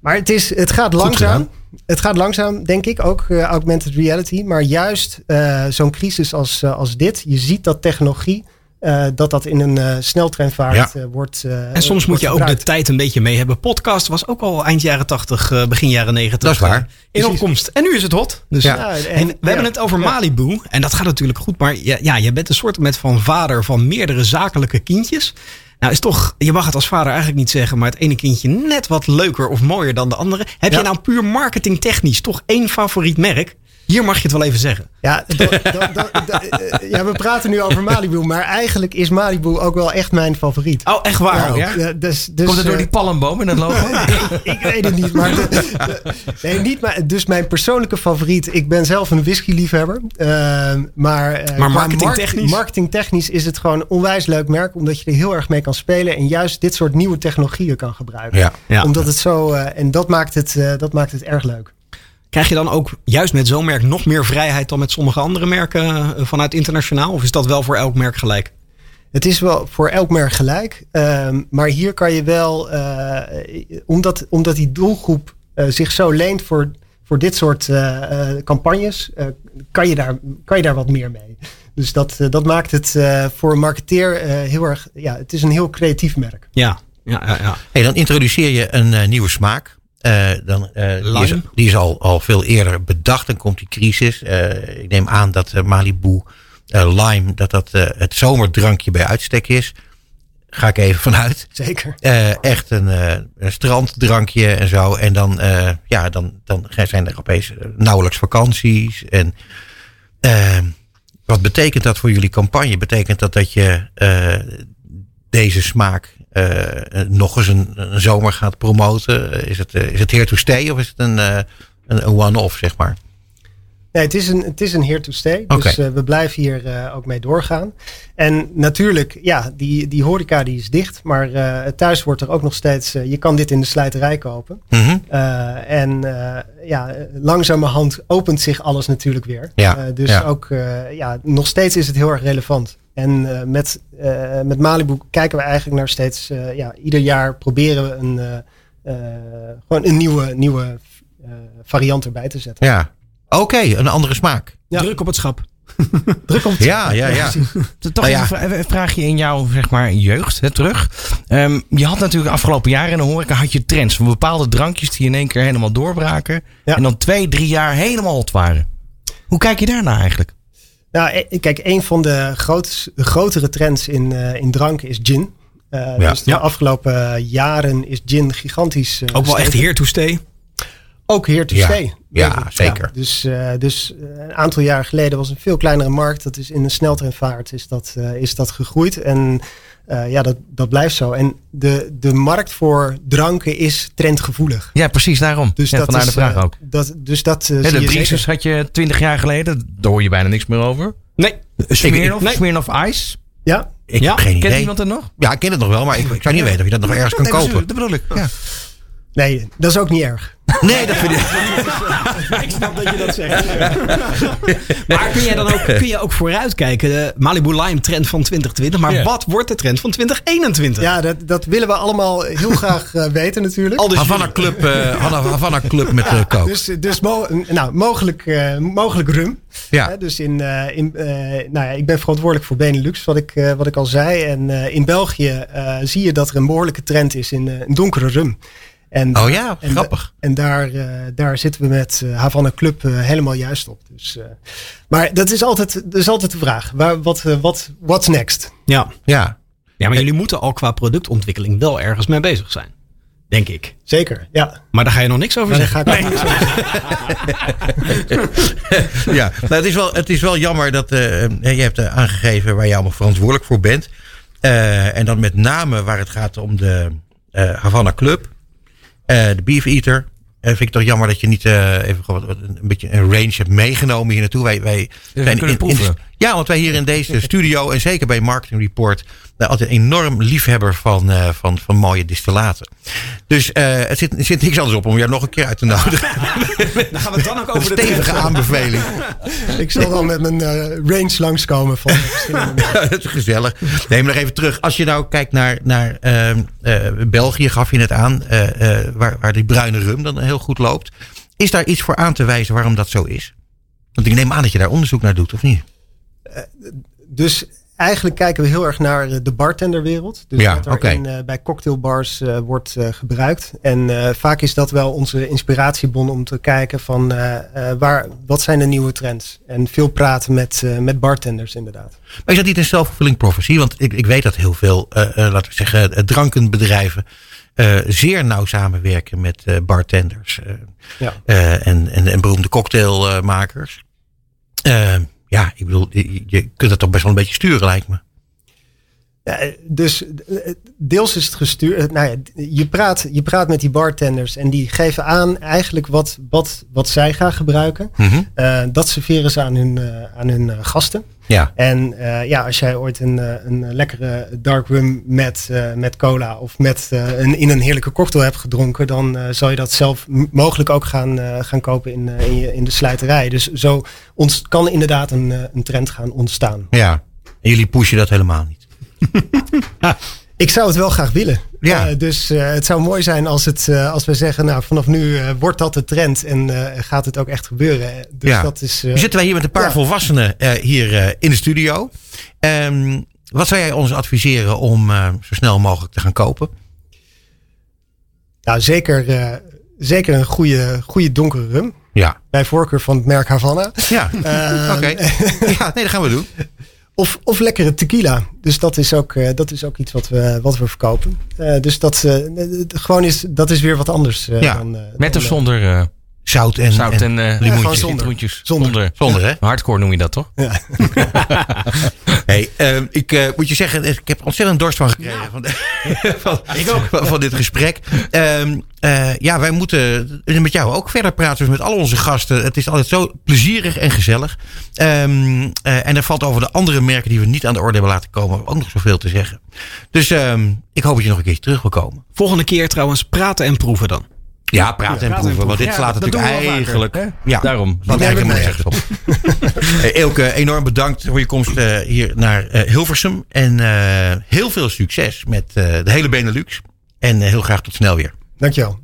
Maar het, is, het gaat langzaam. Het gaat langzaam, denk ik, ook eh, augmented reality. Maar juist zo'n crisis als, als dit, je ziet dat technologie, eh, dat dat in een eh, sneltreinvaart
Ja.
eh, wordt. eh,
En soms moet
wordt
je ook de tijd een beetje mee hebben. Podcast was ook al eind jaren 80, eh, begin jaren 90.
Dat is waar.
In opkomst. En nu is het hot. Dus,
Ja.
Ja, en-
en we
ja.
hebben het over. Malibu. En dat gaat natuurlijk goed. Maar ja, ja, je bent een soort met van vader van meerdere zakelijke kindjes. Nou is toch, je mag het als vader eigenlijk niet zeggen. Maar het ene kindje net wat leuker of mooier dan de andere. Heb
Ja.
je nou puur marketingtechnisch toch één favoriet merk? Hier mag je het wel even zeggen.
Ja, eh, ja, we praten nu over Malibu, maar eigenlijk is Malibu ook wel echt mijn favoriet.
Oh, echt waar?
Ja, ja, dus, dus,
Komt het door
eh,
die palmboom in het logo?
ik weet het niet, maar, de- de- nee, niet maar dus mijn persoonlijke favoriet. Ik ben zelf een whisky-liefhebber, eh, maar, eh,
marketingtechnisch?
mark- marketingtechnisch is het gewoon een onwijs leuk merk, omdat je er heel erg mee kan spelen en juist dit soort nieuwe technologieën kan gebruiken.
Ja.
Ja.
Omdat het zo en dat maakt het, dat maakt het erg leuk.
Krijg je dan ook juist met zo'n merk nog meer vrijheid dan met sommige andere merken eh, vanuit internationaal? Of is dat wel voor elk merk gelijk?
Het is wel voor elk merk gelijk. ehm, maar hier kan je wel, eh, omdat, omdat die doelgroep eh, zich zo leent voor, voor dit soort eh, eh, campagnes, eh, kan, je daar, kan je daar wat meer mee. Dus dat, dat maakt het eh, voor een marketeer eh, heel erg, ja, het is een heel creatief merk.
Ja, ja, ja. ja.
Hey, dan introduceer je een eh, nieuwe smaak. Eh, dan, eh, die is,
Lime.
die is al, al veel eerder bedacht. Dan komt die crisis. Eh, ik neem aan dat Malibu Lime dat dat het zomerdrankje bij uitstek is. Ga ik even vanuit.
Zeker.
Echt een, een stranddrankje en zo. En dan, ja, dan, dan zijn er opeens nauwelijks vakanties. En wat betekent dat voor jullie campagne? Betekent dat dat je deze smaak eh, nog eens een, een zomer gaat promoten? Is het, eh, is het here to stay of is het een, eh, een, one-off, zeg maar?
Nee, het is een, het is een here to stay. Dus eh, we blijven hier eh, ook mee doorgaan. En natuurlijk, ja, die, die horeca die is dicht. Maar eh, thuis wordt er ook nog steeds... eh, je kan dit in de slijterij kopen.
Mhm.
Eh, en eh, ja, eh, langzamerhand opent zich alles natuurlijk weer.
Ja,
Eh, dus
ja.
ook, eh, ja, nog steeds is het heel erg relevant. En eh, met, eh, met Malibu kijken we eigenlijk naar steeds... eh, ja, ieder jaar proberen we een, eh, eh, gewoon een nieuwe, nieuwe eh, variant erbij te zetten.
Ja. Oké, een andere smaak.
Ja.
Druk op het schap.
Druk op
Ja, ja, ja.
Toch
Nou ja.
even een vra- een vraagje in jouw zeg maar, jeugd hè, terug. Ehm, je had natuurlijk afgelopen jaren in de horeca had je trends van bepaalde drankjes die in één keer helemaal doorbraken.
Ja.
En dan twee, drie jaar helemaal hot waren. Hoe kijk je daarna eigenlijk?
Nou, e- kijk, een van de groot, grotere trends in, eh, in dranken is gin. Eh,
Ja.
Dus de
Ja.
afgelopen jaren is gin gigantisch. eh,
Ook wel echt here to stay.
Ook here to
Ja.
stay.
Ja, zeker.
dus dus een aantal jaar geleden was een veel kleinere markt. Dat is in een sneltreinvaart is dat, is dat gegroeid. En eh, ja, dat, dat blijft zo. En de, de markt voor dranken is trendgevoelig.
Ja, precies daarom.
Dus
ja,
dat
vandaar
is,
de vraag
eh,
ook.
Dat, dus dat eh,
de had je twintig jaar geleden. Daar hoor je bijna niks meer over.
Nee.
Smirnoff,
nee.
Smirnoff Ice.
Ja,
Ik
Ja,
heb geen
Kent
idee.
iemand het nog?
Ja, ik ken het nog wel, maar ik, ik zou niet weten of je dat nog ergens kan
Nee, dat is-
kopen.
Dat bedoel ik. Ja.
Nee, dat is ook niet erg.
Nee, dat vind ik.
Ik snap dat je dat zegt. maar kun je dan ook, kun je ook vooruitkijken? De Malibu Lime trend van 2020. Maar
Ja.
wat wordt de trend van 2021?
Ja, dat, dat willen we allemaal heel graag eh, weten natuurlijk.
Al dus
Havana Club, eh, Havana, Havana Club met eh coke.
Dus, dus mo- nou, mogelijk, eh, mogelijk rum.
Ja.
Hè, dus in, eh, in, eh, nou ja, ik ben verantwoordelijk voor Benelux, wat ik, eh, wat ik al zei. En eh, in België eh, zie je dat er een behoorlijke trend is in, eh, in donkere rum. En,
Oh ja,
en,
grappig.
En daar, eh, daar zitten we met eh, Havana Club eh, helemaal juist op. Dus, eh, maar dat is altijd, dat is altijd de vraag. Waar, wat, wat, what's next?
Ja.
Ja.
ja, maar jullie moeten al qua productontwikkeling wel ergens mee bezig zijn. Denk ik.
Zeker, ja.
Maar daar ga je nog niks over
daar
zeggen.
ga ik ook niks over
ja, nou, het, is wel, het is wel jammer dat je hebt aangegeven waar je allemaal verantwoordelijk voor bent. Eh, en dan met name waar het gaat om de eh, Havana Club, de Beef Eater. Eh, vind ik toch jammer dat je niet eh, even gewoon wat- een beetje een range hebt meegenomen hier naartoe. Wij, wij
proeven.
de- Ja, want wij hier in deze studio en zeker bij Marketing Report uh, altijd een enorm liefhebber van, uh, van, van mooie distillaten. Dus uh, het zit, er zit niks anders op om jou nog een keer uit te nodigen.
dan gaan we het dan ook over
een
de
stevige aanbeveling.
Ik zal dan met mijn range langskomen van verschillende.
ja, dat is gezellig. Neem nog even terug. Als je nou kijkt naar, naar ehm, België, gaf je net aan, waar, waar die bruine rum dan heel goed loopt. Is daar iets voor aan te wijzen waarom dat zo is? Want ik neem aan dat je daar onderzoek naar doet, of niet?
Dus eigenlijk kijken we heel erg naar de bartenderwereld. Dus
ja,
wat er
okay.
in, uh, bij cocktailbars uh, wordt uh, gebruikt. En vaak is dat wel onze inspiratiebron om te kijken van waar, wat zijn de nieuwe trends. En veel praten met, met bartenders inderdaad.
Maar is dat niet een self-fulfilling prophecy? Want ik, ik weet dat heel veel, laten we zeggen, drankenbedrijven zeer nauw samenwerken met bartenders.
ja.
en, en, en beroemde cocktailmakers. Ja, ik bedoel, je, kunt dat toch best wel een beetje sturen, lijkt me.
Ja, dus deels is het gestuurd. Nou ja, je, praat, je praat met die bartenders en die geven aan eigenlijk wat, wat, wat zij gaan gebruiken.
Mm -hmm.
uh, dat serveren ze aan hun, uh, aan hun gasten.
Ja.
En ja, als jij ooit een, een lekkere dark rum met, met cola of met, een, in een heerlijke cocktail hebt gedronken, dan zal je dat zelf mogelijk ook gaan, gaan kopen in, in, je, in de sluiterij. Dus zo ons, kan inderdaad een, een trend gaan ontstaan.
Ja, en jullie pushen dat helemaal niet.
Ik zou het wel graag willen.
Ja.
Uh, dus uh, het zou mooi zijn als, het, uh, als we zeggen, nou vanaf nu wordt dat de trend en gaat het ook echt gebeuren. Dus
ja.
dat is,
nu zitten wij hier met een paar ja. volwassenen hier in de studio. Um, wat zou jij ons adviseren om zo snel mogelijk te gaan kopen?
Nou, zeker, zeker een goede, goede donkere rum.
Ja.
Bij voorkeur van het merk Havana.
Ja, oké. Okay. ja, nee, dat gaan we doen.
Of, of lekkere tequila. Dus dat is ook, uh, dat is ook iets wat we, wat we verkopen. Uh, dus dat, uh, gewoon is, dat is weer wat anders.
ja,
dan,
met
dan,
of zonder
zout en,
zout en, en limoentjes,
ja,
citroentjes.
Zonder.
Zonder.
zonder hè?
Hardcore noem je dat toch?
Ja.
hey, ik moet je zeggen, ik heb ontzettend dorst van gekregen. Ja. Van, van,
ik ook.
Van, van dit gesprek. Um, ja, wij moeten met jou ook verder praten. Dus met al onze gasten. Het is altijd zo plezierig en gezellig. Um, en er valt over de andere merken die we niet aan de orde hebben laten komen ook nog zoveel te zeggen. Dus um, ik hoop dat je nog een keertje terug wil komen.
Volgende keer trouwens praten en proeven dan.
Ja, praten ja, en, proeven, Want dit
ja,
slaat natuurlijk eigenlijk.
Vaker, ja, daarom.
Dat eigenlijk nergens op. hey, Elke, enorm bedankt voor je komst uh, hier naar uh, Hilversum. En uh, heel veel succes met de hele Benelux. En heel graag tot snel weer.
Dankjewel.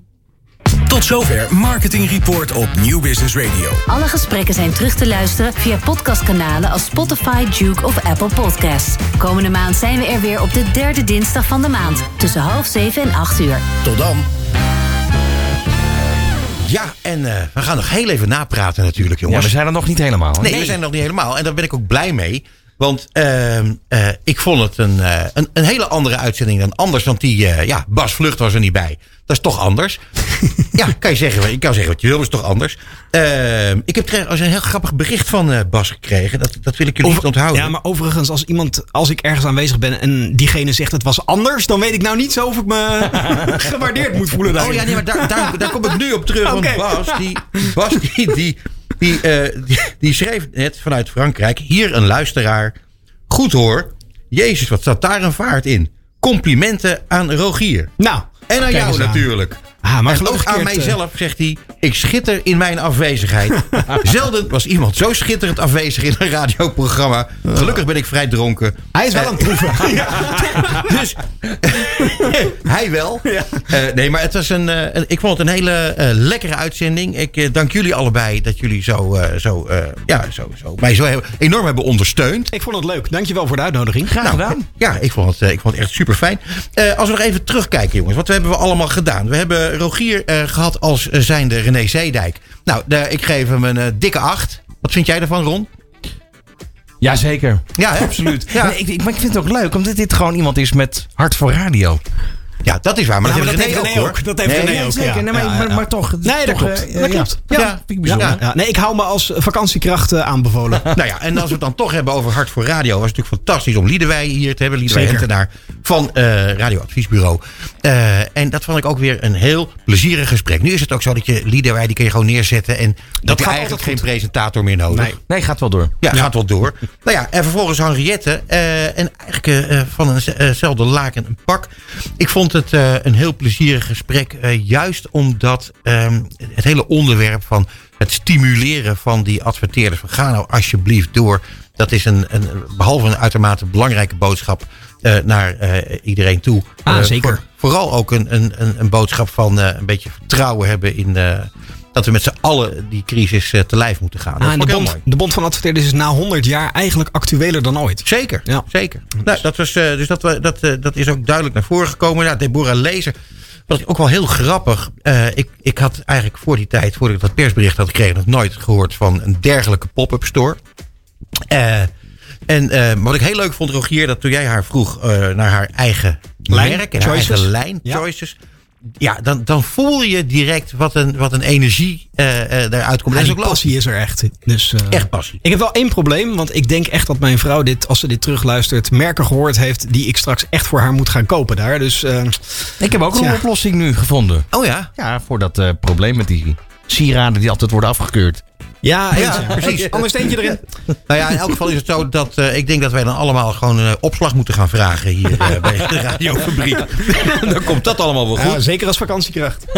Tot zover Marketing Report op Nieuw Business Radio.
Alle gesprekken zijn terug te luisteren via podcastkanalen als Spotify, Duke of Apple Podcasts. Komende maand zijn we er weer op de derde dinsdag van de maand. Tussen half zeven en acht uur.
Tot dan.
Ja, en uh, we gaan nog heel even napraten natuurlijk, jongens.
Ja, we zijn er nog niet helemaal. Hè?
Nee, nee, we zijn er nog niet helemaal. En daar ben ik ook blij mee. Want uh, uh, ik vond het een, uh, een, een, hele andere uitzending dan anders. Want die, ja, Bas Vlucht was er niet bij. Dat is toch anders. ja, kan je zeggen, ik kan zeggen wat je wil, maar is toch anders. Ehm, ik heb trouwens een heel grappig bericht van Bas gekregen. Dat, dat wil ik jullie
Over,
niet onthouden.
Ja, maar overigens, als iemand, als ik ergens aanwezig ben en diegene zegt het was anders, dan weet ik nou niet zo of ik me gewaardeerd moet voelen. Daarin.
Oh ja, nee, maar daar, daar, daar kom ik nu op terug.
Okay.
Want Bas, die, Bas, die, die, die, uh, die, die, schreef net vanuit Frankrijk. Hier een luisteraar. Goed hoor. Jezus, wat staat daar een vaart in. Complimenten aan Rogier.
Nou.
En aan jou natuurlijk.
Ah, maar
en ook aan mijzelf zegt hij. Ik schitter in mijn afwezigheid. Zelden was iemand zo schitterend afwezig in een radioprogramma. Gelukkig ben ik vrij dronken.
Hij is wel aan het proeven.
ja. Dus hij wel. Ja. Uh, nee, maar het was een. Uh, ik vond het een hele uh, lekkere uitzending. Ik dank jullie allebei dat jullie zo, zo, ja, zo, zo, mij zo hebben, enorm hebben ondersteund.
Ik vond het leuk. Dankjewel voor de uitnodiging.
Graag gedaan. Nou, ja, ik vond het, ik vond het echt super fijn. als we nog even terugkijken, jongens. Wat hebben we allemaal gedaan? We hebben Rogier gehad als zijnde René Zeedijk. Nou, ik geef hem een dikke acht. Wat vind jij ervan, Ron?
Jazeker.
Ja,
absoluut.
Ja.
Nee, ik, ik, maar ik vind het ook leuk, omdat dit gewoon iemand is met hart voor radio.
Ja, dat is waar. Maar
Ja,
dat
maar
heeft
dat heeft
ook,
René ook. Dat heeft René
Ja,
ook.
zeker.
ja.
Nee, maar,
Ja,
maar,
ja.
maar toch.
Nee, dat
toch,
klopt.
eh,
Dat
ja.
klopt.
Ja,
Ja.
vind ik bijzonder.
Ja, ja. Nee, ik hou me als vakantiekracht eh, aanbevolen.
Nou ja, en als we het dan toch hebben over Hart voor Radio, was het natuurlijk fantastisch om Liedewij hier te hebben. Liedewij. Hentenaar van eh Radioadviesbureau. Eh, en dat vond ik ook weer een heel plezierig gesprek. Nu is het ook zo dat je Liedewij, die kun je gewoon neerzetten. En dat, je
gaat
eigenlijk
altijd
geen presentator meer nodig.
Nee.
Nee, gaat wel door.
Ja, gaat wel door. Nou ja, en vervolgens Henriette. eh, en eigenlijk eh, eh, van eenzelfde laken een pak. Ik vond het eh, een heel plezierig gesprek. eh, juist omdat ehm, het hele onderwerp van het stimuleren van die adverteerders. Van, ga nou alsjeblieft door. Dat is een, een behalve een uitermate belangrijke boodschap eh, naar iedereen toe.
Ah, zeker.
voor- vooral ook een, een, een, een boodschap van een beetje vertrouwen hebben in. Dat we met z'n allen die crisis eh, te lijf moeten gaan.
Ah, en de, bond, de Bond van Adverteerders is na 100 jaar eigenlijk actueler dan ooit.
Zeker,
Ja.
zeker. Nou, dat was, eh, dus dat, dat, eh, dat is ook duidelijk naar voren gekomen. Ja, Deborah Lezer was ook wel heel grappig. Eh, ik, ik had eigenlijk voor die tijd, voordat ik dat persbericht had gekregen, nog nooit gehoord van een dergelijke pop-up store. En wat ik heel leuk vond, Rogier, dat toen jij haar vroeg naar haar eigen
Lijn,
merk en haar eigen lijn,
Ja.
choices. Ja, dan, dan voel je direct wat een, wat een energie eh eh daaruit komt. Is
die
ook
passie is er echt. Dus, eh,
Echt passie.
Ik heb wel één probleem, want ik denk echt dat mijn vrouw dit, als ze dit terugluistert, merken gehoord heeft die ik straks echt voor haar moet gaan kopen daar. Dus eh,
Ik heb ook een oplossing nu gevonden.
Oh ja,
Ja, voor dat eh, probleem met die sieraden die altijd worden afgekeurd.
Ja,
Ja, precies.
Ander steentje erin.
Nou ja, in elk geval is het zo dat eh, ik denk dat wij dan allemaal gewoon eh, opslag moeten gaan vragen hier eh, bij de radiofabriek. dan komt dat allemaal wel
Ja,
goed.
zeker als vakantiekracht.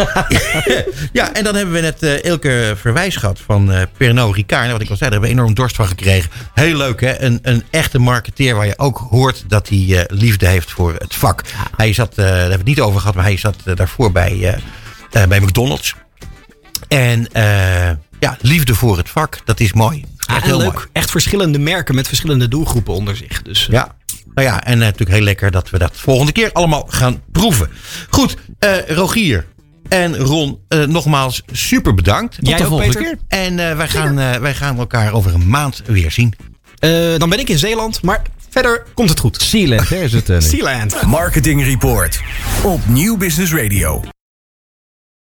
Ja, en dan hebben we net Elke Verwijs gehad van Pernod Ricard. Wat ik al zei, daar hebben we enorm dorst van gekregen. Heel leuk hè, een, een echte marketeer waar je ook hoort dat hij liefde heeft voor het vak. Hij zat, daar hebben we het niet over gehad, maar hij zat daarvoor bij, bij McDonald's. En eh, ja, liefde voor het vak, dat is mooi.
Ja,
Echt heel
leuk.
mooi.
Echt verschillende merken met verschillende doelgroepen onder zich. Dus, eh,
Ja. Nou ja, en eh, natuurlijk heel lekker dat we dat volgende keer allemaal gaan proeven. Goed, eh, Rogier en Ron, eh, nogmaals super bedankt.
Jij
de
ook,
volgende
Peter?
keer.
En eh, wij, gaan, eh, wij gaan elkaar over een maand weer zien.
Eh, dan ben ik in Zeeland, maar verder komt het goed.
Sealand, hè, is het.
Sealand.
Marketing Report op Nieuw Business Radio.